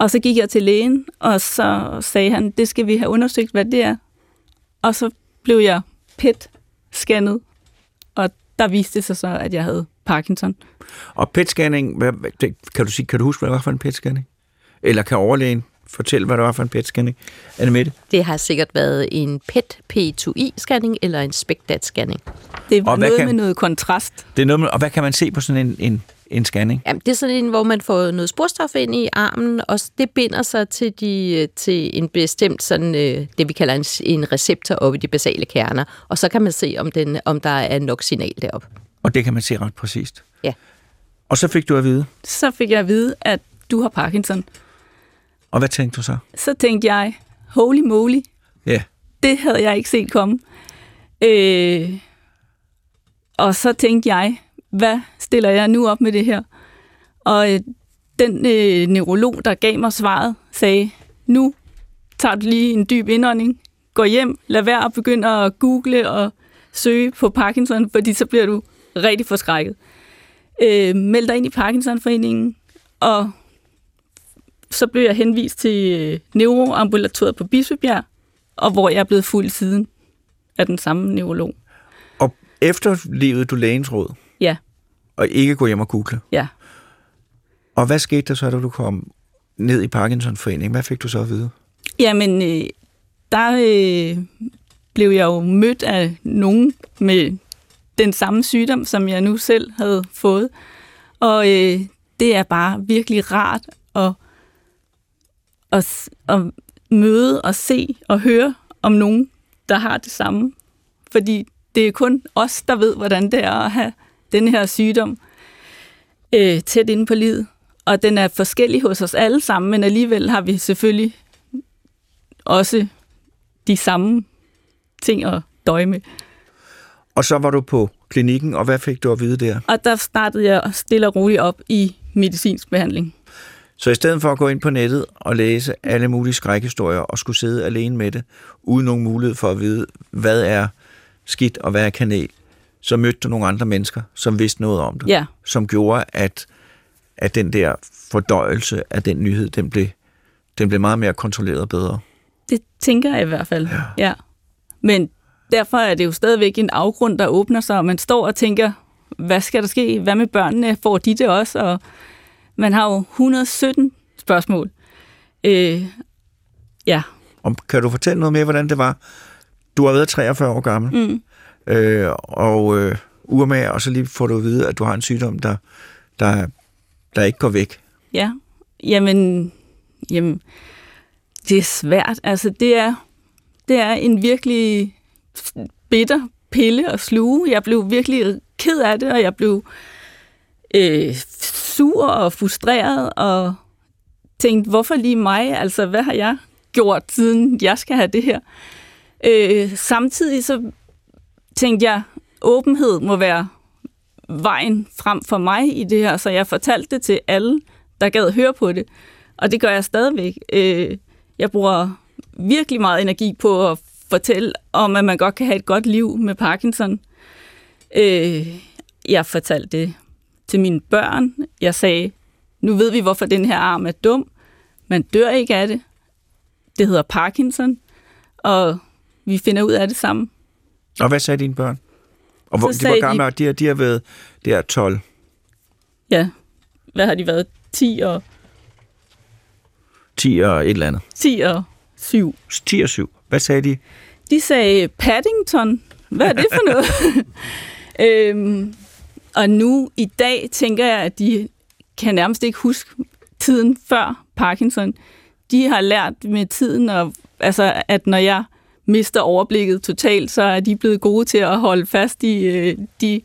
Og så gik jeg til lægen, og så sagde han, det skal vi have undersøgt, hvad det er. Og så blev jeg PET-scannet, og der viste det sig så, at jeg havde Parkinson. Og PET-scanning, hvad, kan du sige, kan du huske, hvad det var for en PET-scanning? Eller kan overlægen fortælle, hvad det var for en PET-scanning? Anne Mette? Det har sikkert været en E PET P2I-scanning eller en SPECTAT-scanning. Det var Og noget kan- med noget kontrast. Det er noget med, og hvad kan man se på sådan en, en, en scanning? Jamen, det er sådan en, hvor man får noget sporstof ind i armen, og det binder sig til, de, til en bestemt, sådan, øh, det vi kalder en, en receptor oppe i de basale kerner, og så kan man se, om, den, om der er nok signal derop. Og det kan man se ret præcist. Ja. Og så fik du at vide. Så fik jeg at vide, at du har Parkinson. Og hvad tænkte du så? Så tænkte jeg, holy moly, Ja. det havde jeg ikke set komme. Øh, og så tænkte jeg, hvad stiller jeg nu op med det her? Og øh, den øh, neurolog, der gav mig svaret, sagde, nu tager du lige en dyb indånding, går hjem, lad være at begynde at google og søge på Parkinson, fordi så bliver du rigtig forskrækket. Øh, meld dig ind i Parkinsonforeningen, og så blev jeg henvist til øh, neuroambulatoriet på Bispebjerg, og hvor jeg er blevet fuld siden af den samme neurolog. Og efterlevede du lægens råd, og ikke gå hjem og google. ja. Og hvad skete der så, da du kom ned i Parkinsonforeningen? Hvad fik du så at vide? Jamen, øh, der øh, blev jeg jo mødt af nogen med den samme sygdom, som jeg nu selv havde fået. Og øh, det er bare virkelig rart at, at, at møde og se og høre om nogen, der har det samme. Fordi det er kun os, der ved, hvordan det er at have den her sygdom øh, tæt inde på livet. Og den er forskellig hos os alle sammen, men alligevel har vi selvfølgelig også de samme ting at døje med. Og så var du på klinikken, og hvad fik du at vide der? Og der startede jeg stille og roligt op i medicinsk behandling. Så i stedet for at gå ind på nettet og læse alle mulige skrækhistorier og skulle sidde alene med det, uden nogen mulighed for at vide, hvad er skidt og hvad er kanel, så mødte du nogle andre mennesker, som vidste noget om det. Ja, Som gjorde, at, at den der fordøjelse af den nyhed, den blev, den blev meget mere kontrolleret bedre. det tænker jeg i hvert fald. Ja. ja. Men derfor er det jo stadigvæk en afgrund, der åbner sig, og man står og tænker, hvad skal der ske? Hvad med børnene? Får de det også? Og man har jo 117 spørgsmål. Øh, ja, Og kan du fortælle noget mere, hvordan det var? Du har været 43 år gammel, mm øh, og øh, urmager, og så lige får du at vide, at du har en sygdom, der, der, der ikke går væk. Ja, jamen, jamen, det er svært. Altså, det er, det er en virkelig bitter pille at sluge. Jeg blev virkelig ked af det, og jeg blev øh, sur og frustreret, og tænkte, hvorfor lige mig? Altså, hvad har jeg gjort, siden jeg skal have det her? Øh, samtidig så tænkte jeg, åbenhed må være vejen frem for mig i det her, så jeg fortalte det til alle, der gad høre på det. Og det gør jeg stadigvæk. Øh, jeg bruger virkelig meget energi på at fortælle om, at man godt kan have et godt liv med Parkinson. Øh, jeg fortalte det til mine børn. Jeg sagde, nu ved vi, hvorfor den her arm er dum. Man dør ikke af det. Det hedder Parkinson, og vi finder ud af det sammen. Og hvad sagde dine børn? Og hvor, de var gamle, de- de, har- de har været der 12. Ja, hvad har de været? 10 og 10 og et eller andet. 10 og 7. 10 og 7. Hvad sagde de? De sagde Paddington. Hvad er det for noget? øhm, og nu i dag tænker jeg, at de kan nærmest ikke huske tiden før Parkinson. De har lært med tiden, og, altså, at når jeg mister overblikket totalt, så er de blevet gode til at holde fast i øh, de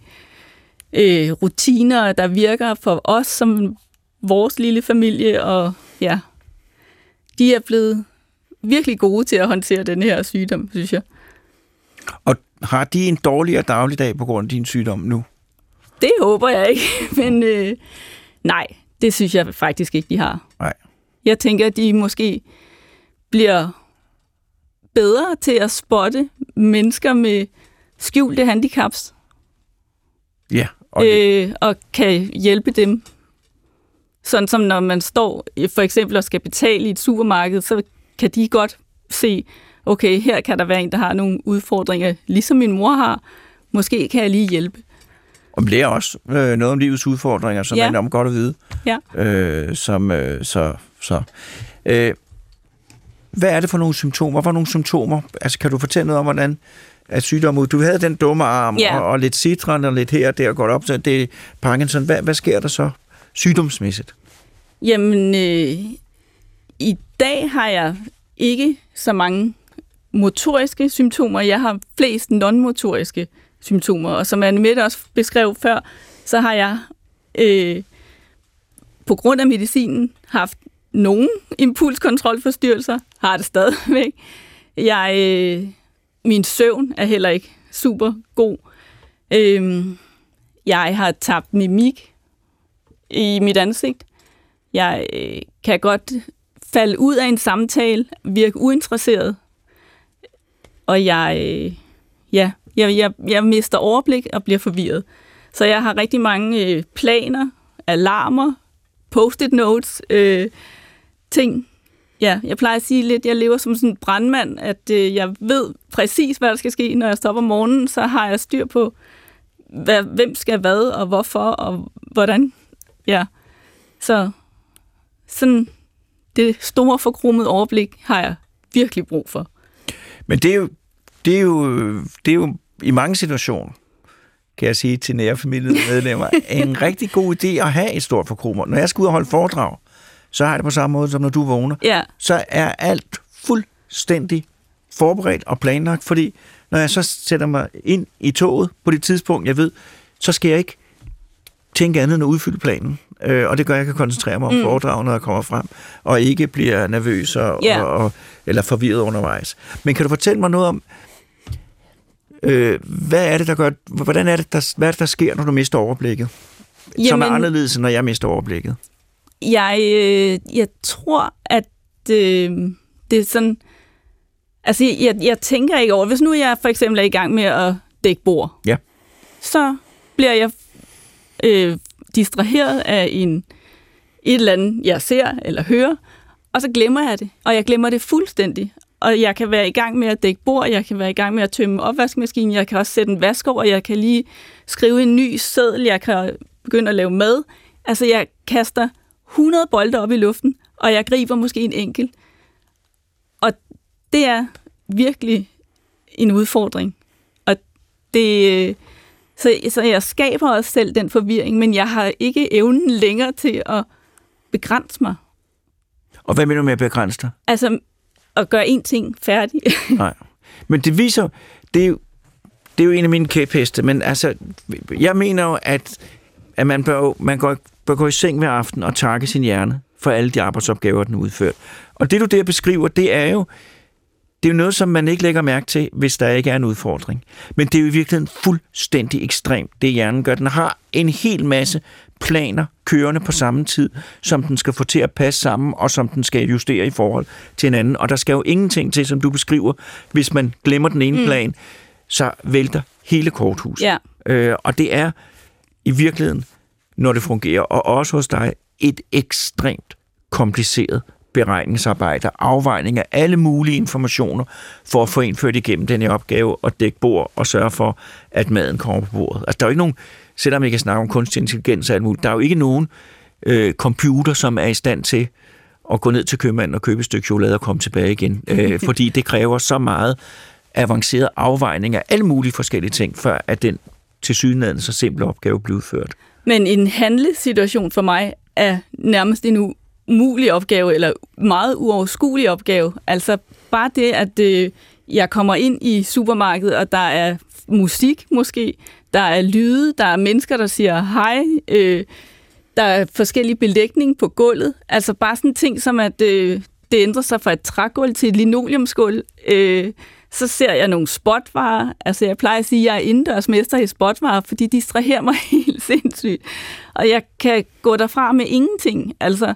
øh, rutiner, der virker for os som vores lille familie, og ja, de er blevet virkelig gode til at håndtere den her sygdom, synes jeg. Og har de en dårligere dagligdag på grund af din sygdom nu? Det håber jeg ikke, men øh, nej, det synes jeg faktisk ikke, de har. Nej. Jeg tænker, at de måske bliver bedre til at spotte mennesker med skjulte handicaps, Ja. Og det, øh, og kan hjælpe dem. Sådan som når man står for eksempel og skal betale i et supermarked, så kan de godt se, okay, her kan der være en, der har nogle udfordringer, ligesom min mor har. Måske kan jeg lige hjælpe. og lærer også øh, noget om livets udfordringer, som Ja. er enormt godt at vide. Ja. Øh, som, øh, så, så. Øh, hvad er det for nogle symptomer? Hvad nogle symptomer? Altså, kan du fortælle noget om, hvordan at sygdommen ud? Du havde den dumme arm, Ja. og, og lidt citron, og lidt her og der går op, så det er Parkinson. Hvad, hvad sker der så sygdomsmæssigt? Jamen, øh, i dag har jeg ikke så mange motoriske symptomer. Jeg har flest non-motoriske symptomer, og som Anne også beskrev før, så har jeg øh, på grund af medicinen haft nogle impulskontrolforstyrrelser, har det stadigvæk. Jeg, øh, min søvn er heller ikke super god. Øh, jeg har tabt mimik i mit ansigt. Jeg øh, kan godt falde ud af en samtale, virke uinteresseret, og jeg, øh, ja, jeg, jeg, jeg mister overblik og bliver forvirret. Så jeg har rigtig mange øh, planer, alarmer, post-it notes, øh, ting. Ja, jeg plejer at sige lidt, jeg lever som sådan en brandmand, at øh, jeg ved præcis, hvad der skal ske, når jeg stopper om morgenen, så har jeg styr på, hvad, hvem skal hvad, og hvorfor, og hvordan. Ja, så sådan det store forkromede overblik har jeg virkelig brug for. Men det er jo, det er jo, det er jo i mange situationer, kan jeg sige til nære familiemedlemmer, en rigtig god idé at have et stort forkromer. Når jeg skal ud og holde foredrag, så har jeg det på samme måde, som når du vågner. Ja, Så er alt fuldstændig forberedt og planlagt, fordi når jeg så sætter mig ind i toget på det tidspunkt, jeg ved, så skal jeg ikke tænke andet end at udfylde planen. Øh, og det gør, at jeg kan koncentrere mig om mm. foredrag, når jeg kommer frem, og ikke bliver nervøs og, Ja. og, og, eller forvirret undervejs. Men kan du fortælle mig noget om, øh, hvad er det, der gør, hvordan er det, der, hvad er det, der sker, når du mister overblikket? Jamen, som er anderledes, end når jeg mister overblikket. Jeg, øh, jeg tror, at øh, det er sådan... Altså, jeg, jeg tænker ikke over... Hvis nu jeg for eksempel er i gang med at dække bord, Ja. så bliver jeg øh, distraheret af en, et eller andet, jeg ser eller hører, og så glemmer jeg det. Og jeg glemmer det fuldstændig. Og jeg kan være i gang med at dække bord, jeg kan være i gang med at tømme opvaskemaskinen, jeg kan også sætte en vask over, jeg kan lige skrive en ny seddel, jeg kan begynde at lave mad. Altså, jeg kaster 100 bolde op i luften, og jeg griber måske en enkelt. Og det er virkelig en udfordring. Og det, så, så jeg skaber også selv den forvirring, men jeg har ikke evnen længere til at begrænse mig. Og hvad mener du med at begrænse dig? Altså at gøre en ting færdig. Nej. Men det viser, det er jo, det er jo en af mine kæpheste, men altså, jeg mener jo, at, at man, bør, man går, bør gå i seng hver aften og takke sin hjerne for alle de arbejdsopgaver, den udført. Og det, du der beskriver, det er jo, det er jo noget, som man ikke lægger mærke til, hvis der ikke er en udfordring. Men det er jo i virkeligheden fuldstændig ekstremt, det hjernen gør. Den har en hel masse planer kørende på samme tid, som den skal få til at passe sammen, og som den skal justere i forhold til hinanden. Og der skal jo ingenting til, som du beskriver, hvis man glemmer den ene mm. plan, så vælter hele korthuset. ja. Øh, og det er i virkeligheden, når det fungerer, og også hos dig, et ekstremt kompliceret beregningsarbejde, afvejning af alle mulige informationer, for at få indført igennem den her opgave og dække bord og sørge for, at maden kommer på bordet. Altså, der er jo ikke nogen, selvom vi kan snakke om kunstig intelligens og alt muligt, der er jo ikke nogen øh, computer, som er i stand til at gå ned til købmanden og købe et stykke chokolade og komme tilbage igen. Øh, fordi det kræver så meget avanceret afvejning af alle mulige forskellige ting, før at den til synligheden så simple opgave blive udført. Men en handlesituation for mig er nærmest en umulig opgave, eller meget uoverskuelig opgave. Altså bare det, at øh, jeg kommer ind i supermarkedet, og der er musik måske, der er lyde, der er mennesker, der siger hej, øh, der er forskellige belægning på gulvet. Altså bare sådan ting som, at øh, det ændrer sig fra et trægulv til et linoleumsgulv. Øh, så ser jeg nogle spotvarer. Altså jeg plejer at sige, at jeg er indendørsmester i spotvarer, fordi de distraherer mig helt sindssygt. Og jeg kan gå derfra med ingenting. Altså,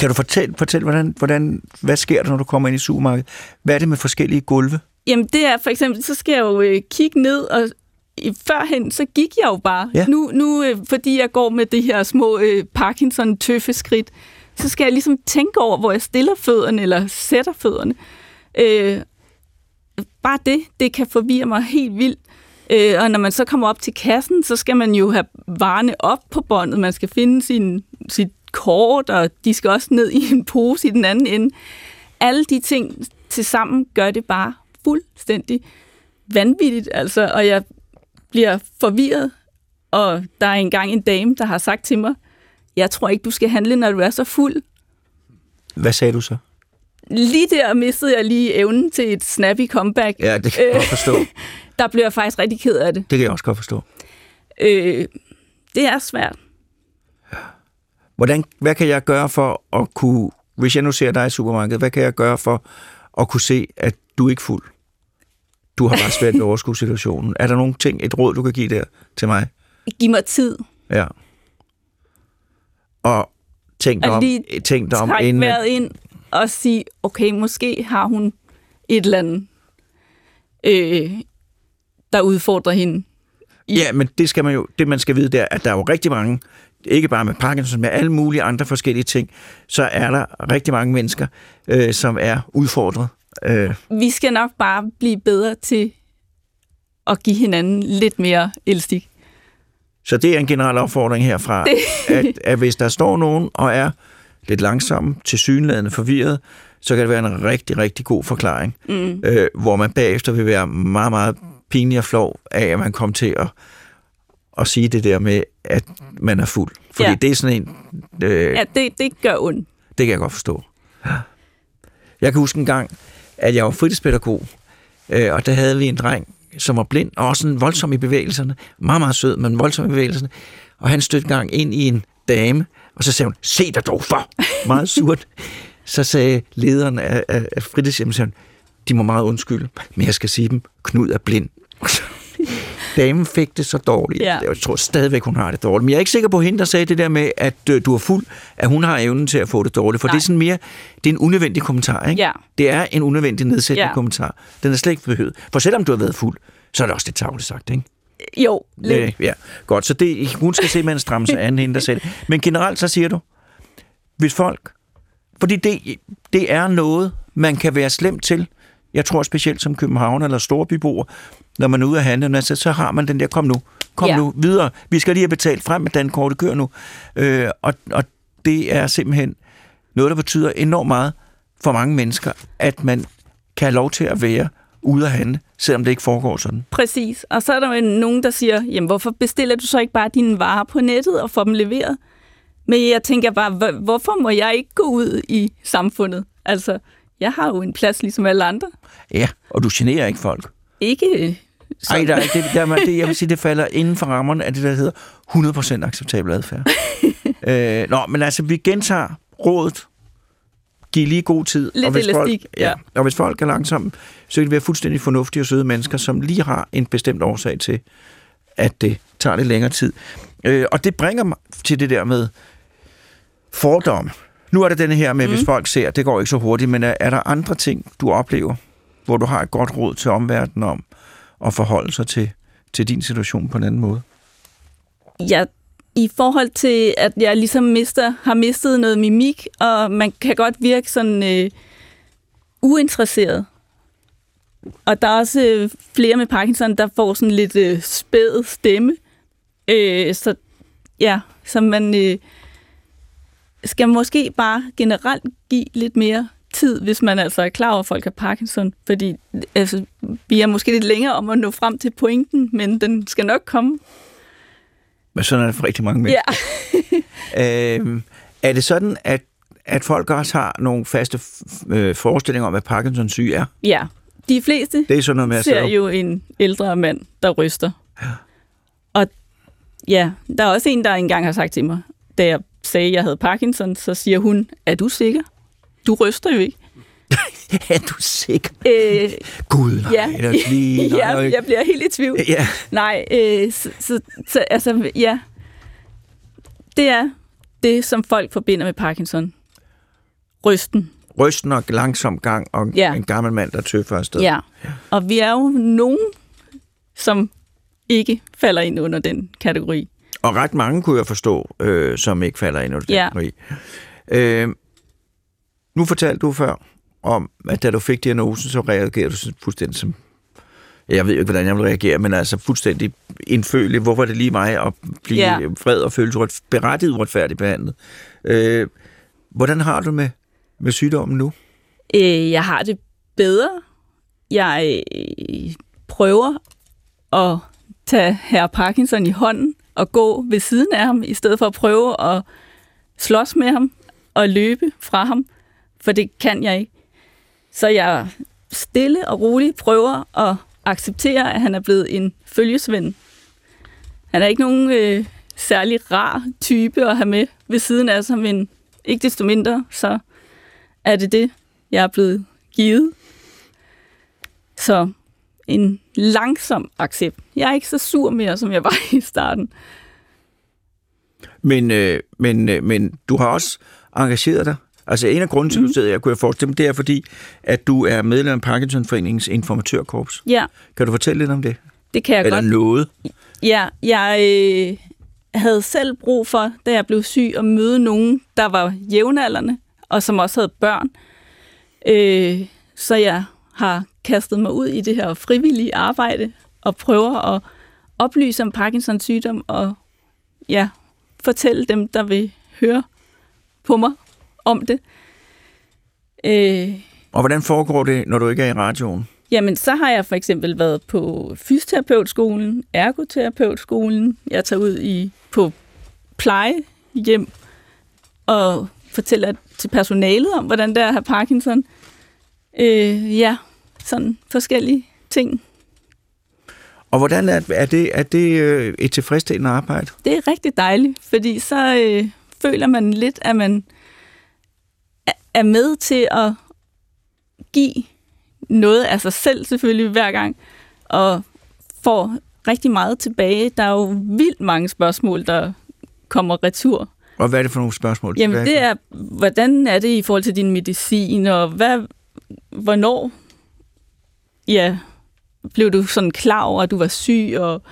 Kan du fortælle, fortælle hvordan, hvordan, hvad sker der, når du kommer ind i supermarkedet? Hvad er det med forskellige gulve? Jamen det er for eksempel, så skal jeg jo øh, kigge ned, og førhen, så gik jeg jo bare. Ja. Nu, nu øh, fordi jeg går med det her små øh, Parkinson-tøffe skridt, så skal jeg ligesom tænke over, hvor jeg stiller fødderne, eller sætter fødderne. Øh, bare det, det kan forvirre mig helt vildt. Øh, og når man så kommer op til kassen, så skal man jo have varerne op på båndet. Man skal finde sin, sit kort, og de skal også ned i en pose i den anden ende. Alle de ting til sammen gør det bare fuldstændig vanvittigt, altså, og jeg bliver forvirret. Og der er engang en dame, der har sagt til mig, jeg tror ikke, du skal handle, når du er så fuld. Hvad sagde du så? Lige der mistede jeg lige evnen til et snappy comeback. Ja, det kan jeg Øh. godt forstå. Der blev jeg faktisk rigtig ked af det. Det kan jeg også godt forstå. Øh, det er svært. Hvordan, hvad kan jeg gøre for at kunne, hvis jeg nu ser dig i supermarkedet, hvad kan jeg gøre for at kunne se, at du er ikke fuld? Du har bare svært ved at overskue situationen. Er der nogle ting, et råd, du kan give der til mig? Giv mig tid. Ja. Og tænk dig om, lige tænk dig om inden, ind og sige, okay, måske har hun et eller andet, øh, der udfordrer hende. Ja, men det skal man jo, det man skal vide, der, at der er jo rigtig mange, ikke bare med Parkinson, med alle mulige andre forskellige ting, så er der rigtig mange mennesker, øh, som er udfordret. Øh, Vi skal nok bare blive bedre til at give hinanden lidt mere elstik. så det er en generel opfordring herfra, at, at hvis der står nogen og er lidt langsom, til synlædende forvirret, så kan det være en rigtig, rigtig god forklaring, Mm. øh, hvor man bagefter vil være meget, meget pinlig og flov af, at man kom til at, at sige det der med, at man er fuld. Fordi Ja. det er sådan en... Øh, Ja, det, det gør ondt. Det kan jeg godt forstå. Jeg kan huske en gang, at jeg var fritidspædagog, øh, og der havde vi en dreng, som var blind, og også sådan voldsom i bevægelserne. Meget, meget sød, men voldsom i bevægelserne. Og han stødte gang ind i en dame, og så sagde hun, se dig dog for! Meget surt. Så sagde lederen af, af, af fritidshjemmet, de må meget undskylde, men jeg skal sige dem, Knud er blind. Damen fik det så dårligt. Ja. Jeg tror stadigvæk, hun har det dårligt. Men jeg er ikke sikker på hende, der sagde det der med, at øh, du er fuld, at hun har evnen til at få det dårligt. For Nej. det er sådan mere, det er en unødvendig kommentar, ikke? Ja. Det er en unødvendig nedsættende Ja. kommentar. Den er slet ikke behøvet. For selvom du har været fuld, så er det også lidt tavligt sagt, ikke? Jo, lidt. Øh, ja, godt. Så det, hun skal simpelthen stramme sig an, hende der selv. Men generelt så siger du, hvis folk... Fordi det, det er noget, man kan være slemt til. Jeg tror specielt som København eller storbyboer, når man er ude at handle, så, så har man den der, kom nu, kom Ja. nu, videre. Vi skal lige have betalt frem med den korte kør nu. Øh, og, og det er simpelthen noget, der betyder enormt meget for mange mennesker, at man kan have lov til at være ude at handle, selvom det ikke foregår sådan. Præcis. Og så er der jo nogen, der siger, jamen hvorfor bestiller du så ikke bare dine varer på nettet og får dem leveret? Men jeg tænker bare, hvor- hvorfor må jeg ikke gå ud i samfundet? Altså, jeg har jo en plads ligesom alle andre. Ja, og du generer ikke folk. Ikke øh, Ej, sådan. der er det, der, er- det, jeg vil sige, det falder inden for rammerne af det, der hedder 100% acceptabel adfærd. øh, nå, men altså, vi gentager rådet. Giv lige god tid. Lidt og hvis folk, elastik, ja. ja. Og hvis folk er langsomme, så kan det være fuldstændig fornuftige og søde mennesker, som lige har en bestemt årsag til, at det tager lidt længere tid. Øh, og det bringer mig til det der med fordomme. Nu er det denne her med, mm. hvis folk ser, det går ikke så hurtigt, men er, er der andre ting, du oplever, hvor du har et godt råd til omverdenen om at forholde sig til, til din situation på en anden måde? Ja, i forhold til, at jeg ligesom mister, har mistet noget mimik, og man kan godt virke sådan øh, uinteresseret. Og der er også øh, flere med Parkinson, der får sådan lidt øh, spæd stemme. Øh, så ja, så man... Øh, skal måske bare generelt give lidt mere tid, hvis man altså er klar over, at folk har Parkinson. Fordi altså, vi er måske lidt længere om at nå frem til pointen, men den skal nok komme. Men sådan er det for rigtig mange mennesker. Ja. Øhm, er det sådan, at, at folk også har nogle faste øh, forestillinger om, hvad Parkinsons syge er? ja. De fleste Det er sådan noget med ser jo en ældre mand, der ryster. Og ja, der er også en, der engang har sagt til mig, da jeg sagde, at jeg havde Parkinson, så siger hun, er du sikker? Du ryster jo ikke. er du sikker? Øh, Gud, nej, ja, det er lige, nej, ja, jeg bliver helt i tvivl. Ja, Nej, øh, så, så, så altså, ja. Det er det, som folk forbinder med Parkinson. Rysten. rysten og langsom gang, og Ja. en gammel mand, der tøffer afsted. Ja. Og vi er jo nogen, som ikke falder ind under den kategori. Og ret mange kunne jeg forstå, øh, som ikke falder ind under den Ja. kategori. Øh, nu fortalte du før om, at da du fik diagnosen, så reagerede du fuldstændig som... Jeg ved jo ikke, hvordan jeg vil reagere, men altså fuldstændig indfølelig. Hvorfor er det lige mig at blive Ja. vred og føle sig berettiget uretfærdigt behandlet? Øh, hvordan har du med, med sygdommen nu? Øh, jeg har det bedre. Jeg øh, prøver at tage herr Parkinson i hånden og gå ved siden af ham, i stedet for at prøve at slås med ham og løbe fra ham, for det kan jeg ikke. Så jeg stille og roligt prøver at acceptere, at han er blevet en følgesvend. Han er ikke nogen øh, særlig rar type at have med ved siden af sig, men ikke desto mindre, så er det det, jeg er blevet givet. Så en langsom accept. Jeg er ikke så sur mere, som jeg var i starten. Men, øh, men, øh, men du har også engageret dig. Altså en af grunden til, at du sidder her, kunne jeg forestille mig, det er fordi, at du er medlem af Parkinsonforeningens informatørkorps. Ja, Kan du fortælle lidt om det? det kan jeg Eller godt. noget? Ja, jeg øh, havde selv brug for, da jeg blev syg, at møde nogen, der var jævnaldrende, og som også havde børn. Øh, så jeg har kastet mig ud i det her frivillige arbejde, og prøver at oplyse om Parkinsons sygdom, og ja, fortælle dem, der vil høre på mig om det. Øh, Og hvordan foregår det, når du ikke er i radioen? Jamen, så har jeg for eksempel været på fysioterapeutskolen, ergoterapeutskolen. Jeg tager ud i på plejehjem og fortæller til personalet om, hvordan det er at have Parkinson. Øh, ja, sådan forskellige ting. Og hvordan er, er det, er det øh, et tilfredsstillende arbejde? Det er rigtig dejligt, fordi så øh, føler man lidt, at man er- med til at give noget af sig selv selvfølgelig hver gang, og får rigtig meget tilbage. Der er jo vildt mange spørgsmål, der kommer retur. Og hvad er det for nogle spørgsmål? Jamen det er, hvordan er det i forhold til din medicin, og hvad, hvornår ja, blev du sådan klar over, at du var syg, og,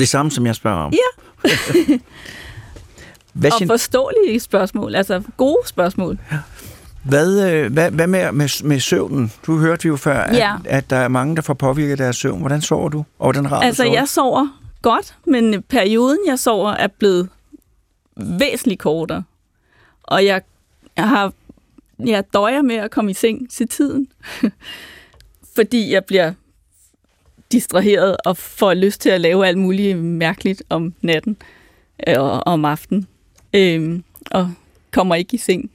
det samme, som jeg spørger om. Ja. hvad, og forståelige spørgsmål, altså gode spørgsmål. Hvad, øh, hvad, hvad med, med, med søvnen? Du hørte jo før, at, Ja. at der er mange, der får påvirket deres søvn. Hvordan sover du? Og hvordan har Altså, du sovet? jeg sover godt, men perioden, jeg sover, er blevet væsentligt kortere. Og jeg, jeg har jeg døjer med at komme i seng til tiden, fordi jeg bliver distraheret og får lyst til at lave alt muligt mærkeligt om natten øh, og om aftenen. Øhm, og kommer ikke i seng.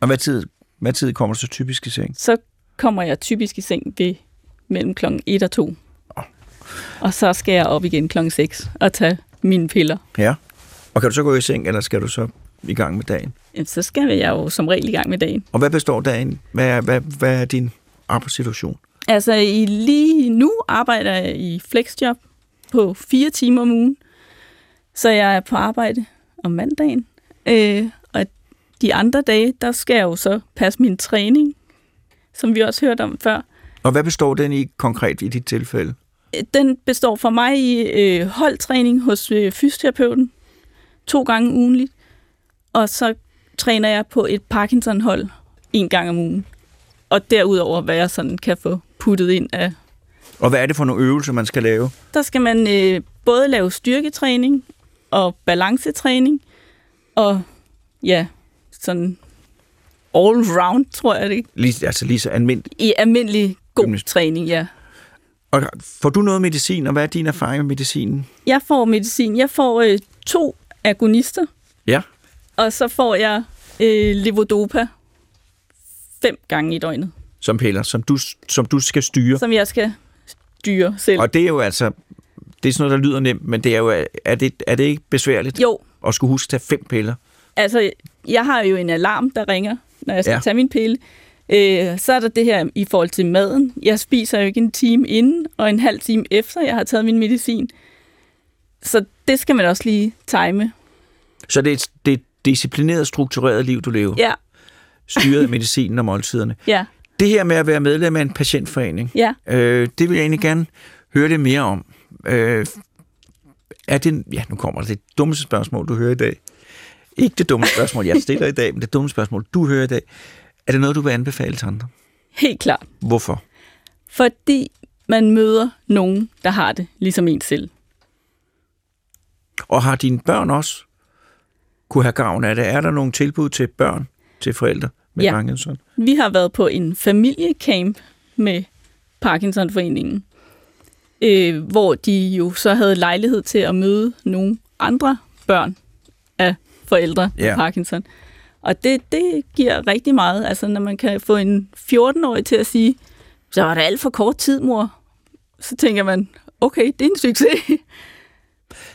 Og hvad tid, hvad tid kommer du så typisk i seng? Så kommer jeg typisk i seng ved mellem klokken 1 og 2. Og så skal jeg op igen klokken 6 og tage mine piller. Ja. Og kan du så gå i seng, eller skal du så i gang med dagen? Jamen, så skal jeg jo som regel i gang med dagen. Og hvad består dagen? Hvad er, hvad, hvad er din arbejdssituation? Altså i lige nu arbejder jeg i flexjob på fire timer om ugen. Så jeg er på arbejde om mandagen. Øh, de andre dage, der skal jeg jo så passe min træning, som vi også hørte om før. Og hvad består den i konkret i dit tilfælde? Den består for mig i øh, holdtræning hos øh, fysioterapeuten to gange ugenligt. Og så træner jeg på et Parkinson-hold en gang om ugen. Og derudover, hvad jeg sådan kan få puttet ind af Og hvad er det for nogle øvelser, man skal lave? der skal man øh, både lave styrketræning og balancetræning, og ja, sådan all round, tror jeg det. Lige, altså lige så almindeligt. I almindelig god Gymnast- træning, ja. Og får du noget medicin, og hvad er din erfaring med medicinen? Jeg får medicin. Jeg får øh, to agonister, Ja. og så får jeg øh, levodopa fem gange i døgnet, Som piller, som du, som du skal styre. som jeg skal styre selv. Og det er jo altså, det er sådan noget, der lyder nemt, men det er jo, er det, er det ikke besværligt Jo, at skulle huske at tage fem piller? Altså, jeg har jo en alarm, der ringer, når jeg skal Ja. tage min pille. Øh, så er der det her i forhold til maden. Jeg spiser jo ikke en time inden, og en halv time efter, jeg har taget min medicin. Så det skal man også lige time. Så det er, et, det er et disciplineret, struktureret liv, du lever. Ja, Styret af medicinen og måltiderne. ja, Det her med at være medlem af en patientforening, ja. øh, det vil jeg egentlig gerne høre lidt mere om. Øh, er det, ja, nu kommer det dummeste spørgsmål, du hører i dag. Ikke det dumme spørgsmål, jeg stiller i dag, men det dumme spørgsmål, du hører i dag. Er det noget, du vil anbefale til andre? Helt klart. Hvorfor? Fordi man møder nogen, der har det ligesom en selv. Og har dine børn også kunne have gavn af det? Er der nogle tilbud til børn, til forældre med Ja. Parkinson? Vi har været på en familiecamp med Parkinsonforeningen, øh, hvor de jo så havde lejlighed til at møde nogle andre børn af forældre med. Parkinson. Og det, det giver rigtig meget, altså når man kan få en 14-årig til at sige, så var det alt for kort tid, mor. Så tænker man, okay, det er en succes.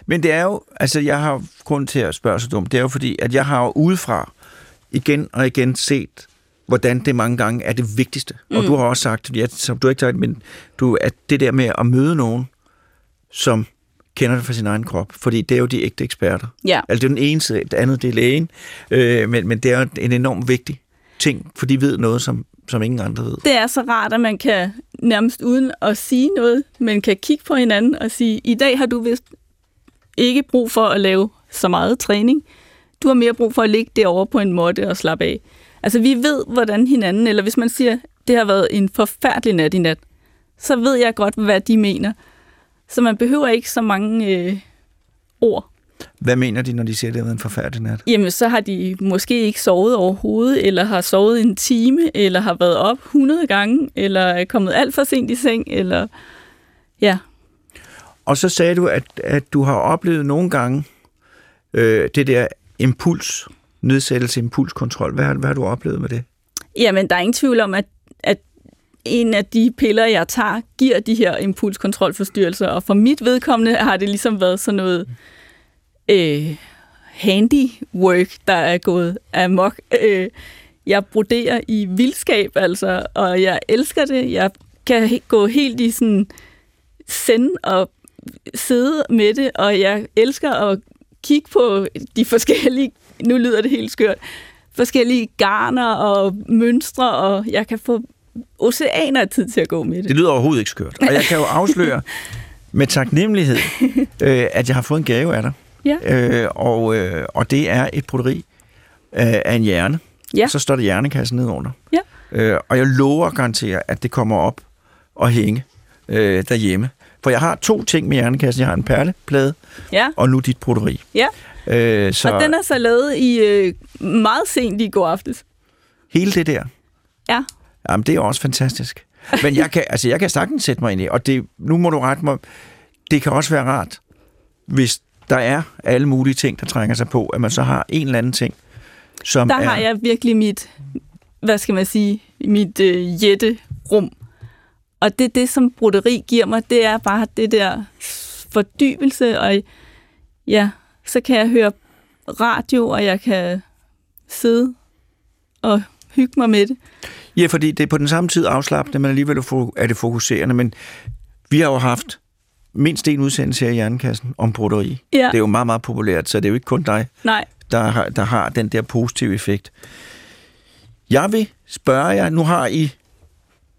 Men det er jo, altså jeg har grund til at spørge så dumt, det er jo fordi, at jeg har jo udefra igen og igen set, hvordan det mange gange er det vigtigste. Mm. Og du har også sagt, ja, som du ikke sagt, men du, at det der med at møde nogen, som kender det fra sin egen krop, fordi det er jo de ægte eksperter. Ja, Altså det er den ene side, det andet det er lægen, øh, men, men det er jo en enormt vigtig ting, for de ved noget, som, som ingen andre ved. det er så rart, at man kan nærmest uden at sige noget, men kan kigge på hinanden og sige, i dag har du vist ikke brug for at lave så meget træning. Du har mere brug for at ligge derovre på en måtte og slappe af. Altså vi ved, hvordan hinanden, eller hvis man siger, det har været en forfærdelig nat i nat, så ved jeg godt, hvad de mener. Så man behøver ikke så mange øh, ord. Hvad mener de, når de siger, at det har været en forfærdelig nat? Jamen, så har de måske ikke sovet overhovedet, eller har sovet en time, eller har været op 100 gange, eller er kommet alt for sent i seng, eller... Ja, Og så sagde du, at, at du har oplevet nogle gange øh, det der impuls, nedsættelse impulskontrol. Hvad har, hvad har du oplevet med det? Jamen, der er ingen tvivl om, at, at en af de piller, jeg tager, giver de her impulskontrolforstyrrelser, og for mit vedkommende har det ligesom været sådan noget øh, handywork, der er gået amok. Øh, jeg broderer i vildskab, altså, og jeg elsker det. Jeg kan gå helt i sådan send og sidde med det, og jeg elsker at kigge på de forskellige, nu lyder det helt skørt, forskellige garner og mønstre, og jeg kan få oceaner af tid til at gå med det. Det lyder overhovedet ikke skørt. Og jeg kan jo afsløre med taknemmelighed, øh, at jeg har fået en gave af dig. Ja. Øh, og, øh, og det er et broderi øh, af en hjerne. Ja. Så står der hjernekassen nedenunder. Ja. Øh, og jeg lover at garantere, at det kommer op og hænge øh, derhjemme. For jeg har to ting med hjernekassen. Jeg har en perleplade, Ja, og nu dit broderi. ja. Øh, så Og den er så lavet i øh, meget sent i går aftes. hele det der, Ja, Jamen, det er også fantastisk. Men jeg kan, altså, jeg kan sagtens sætte mig ind i, og det, nu må du rette mig, det kan også være rart, hvis der er alle mulige ting, der trænger sig på, at man så har en eller anden ting, som der er... har jeg virkelig mit, hvad skal man sige, mit øh, jætterum. Og det, det, som broderi giver mig, det er bare det der fordybelse, og ja, så kan jeg høre radio, og jeg kan sidde og hygge mig med det. Ja, fordi det er på den samme tid afslappende, men alligevel er det fokuserende. Men vi har jo haft mindst en udsendelse her i Hjernekassen om broderi. Ja, Det er jo meget, meget populært, så det er jo ikke kun dig, nej, der har, der har den der positive effekt. Jeg vil spørge jer, nu har I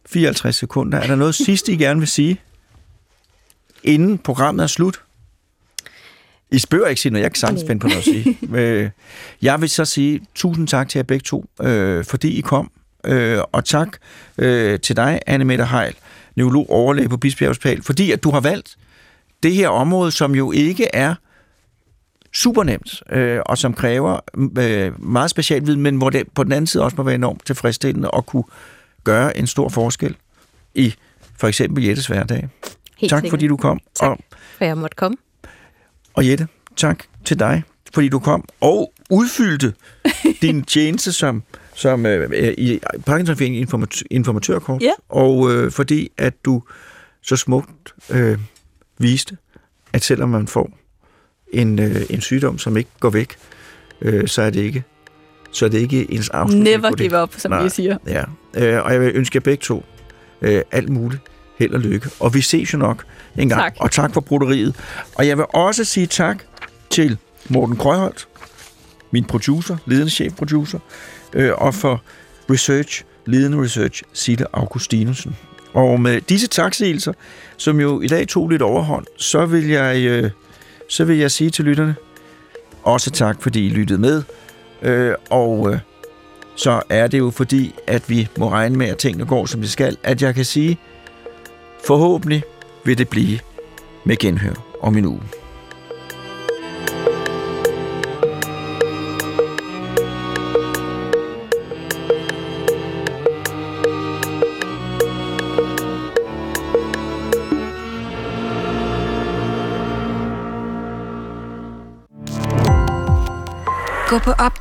54 sekunder. Er der noget sidste, I gerne vil sige, inden programmet er slut? I spørger ikke sige noget, jeg kan sagtens finde på noget at sige. Øh, Jeg vil så sige tusind tak til jer begge to, øh, fordi I kom. Øh, og tak øh, til dig, Anne Mette Heil, neurolog overlæge på Bispebjerg Hospital, fordi at du har valgt det her område, som jo ikke er super nemt, øh, og som kræver øh, meget specialviden, men hvor det på den anden side også må være enormt tilfredsstillende at kunne gøre en stor forskel i for eksempel Jettes hverdag. Helt tak sikkert. fordi du kom. Tak. Og, For jeg måtte komme. og Jette, tak til dig, fordi du kom og udfyldte din tjeneste som, som øh, øh, i Parkinsonforeningen informat- informatørkorps, Ja. og øh, fordi at du så smukt øh, viste, at selvom man får en, øh, en sygdom, som ikke går væk, øh, så er det ikke så er det ikke ens afslutning Never give up, som Nej. vi siger. Ja, øh, og jeg vil ønske jer begge to øh, alt muligt held og lykke. Og vi ses jo nok en gang. Tak. Og tak for broderiet. Og jeg vil også sige tak til Morten Krøholt, min producer, ledende chefproducer, øh, og for research, ledende research, Sille Augustinusen. Og med disse taksigelser, som jo i dag tog lidt overhånd, så vil jeg, øh, så vil jeg sige til lytterne, også tak, fordi I lyttede med. Øh, og øh, så er det jo fordi, at vi må regne med, at tingene går, som de skal, at jeg kan sige, forhåbentlig vil det blive med genhør om en uge.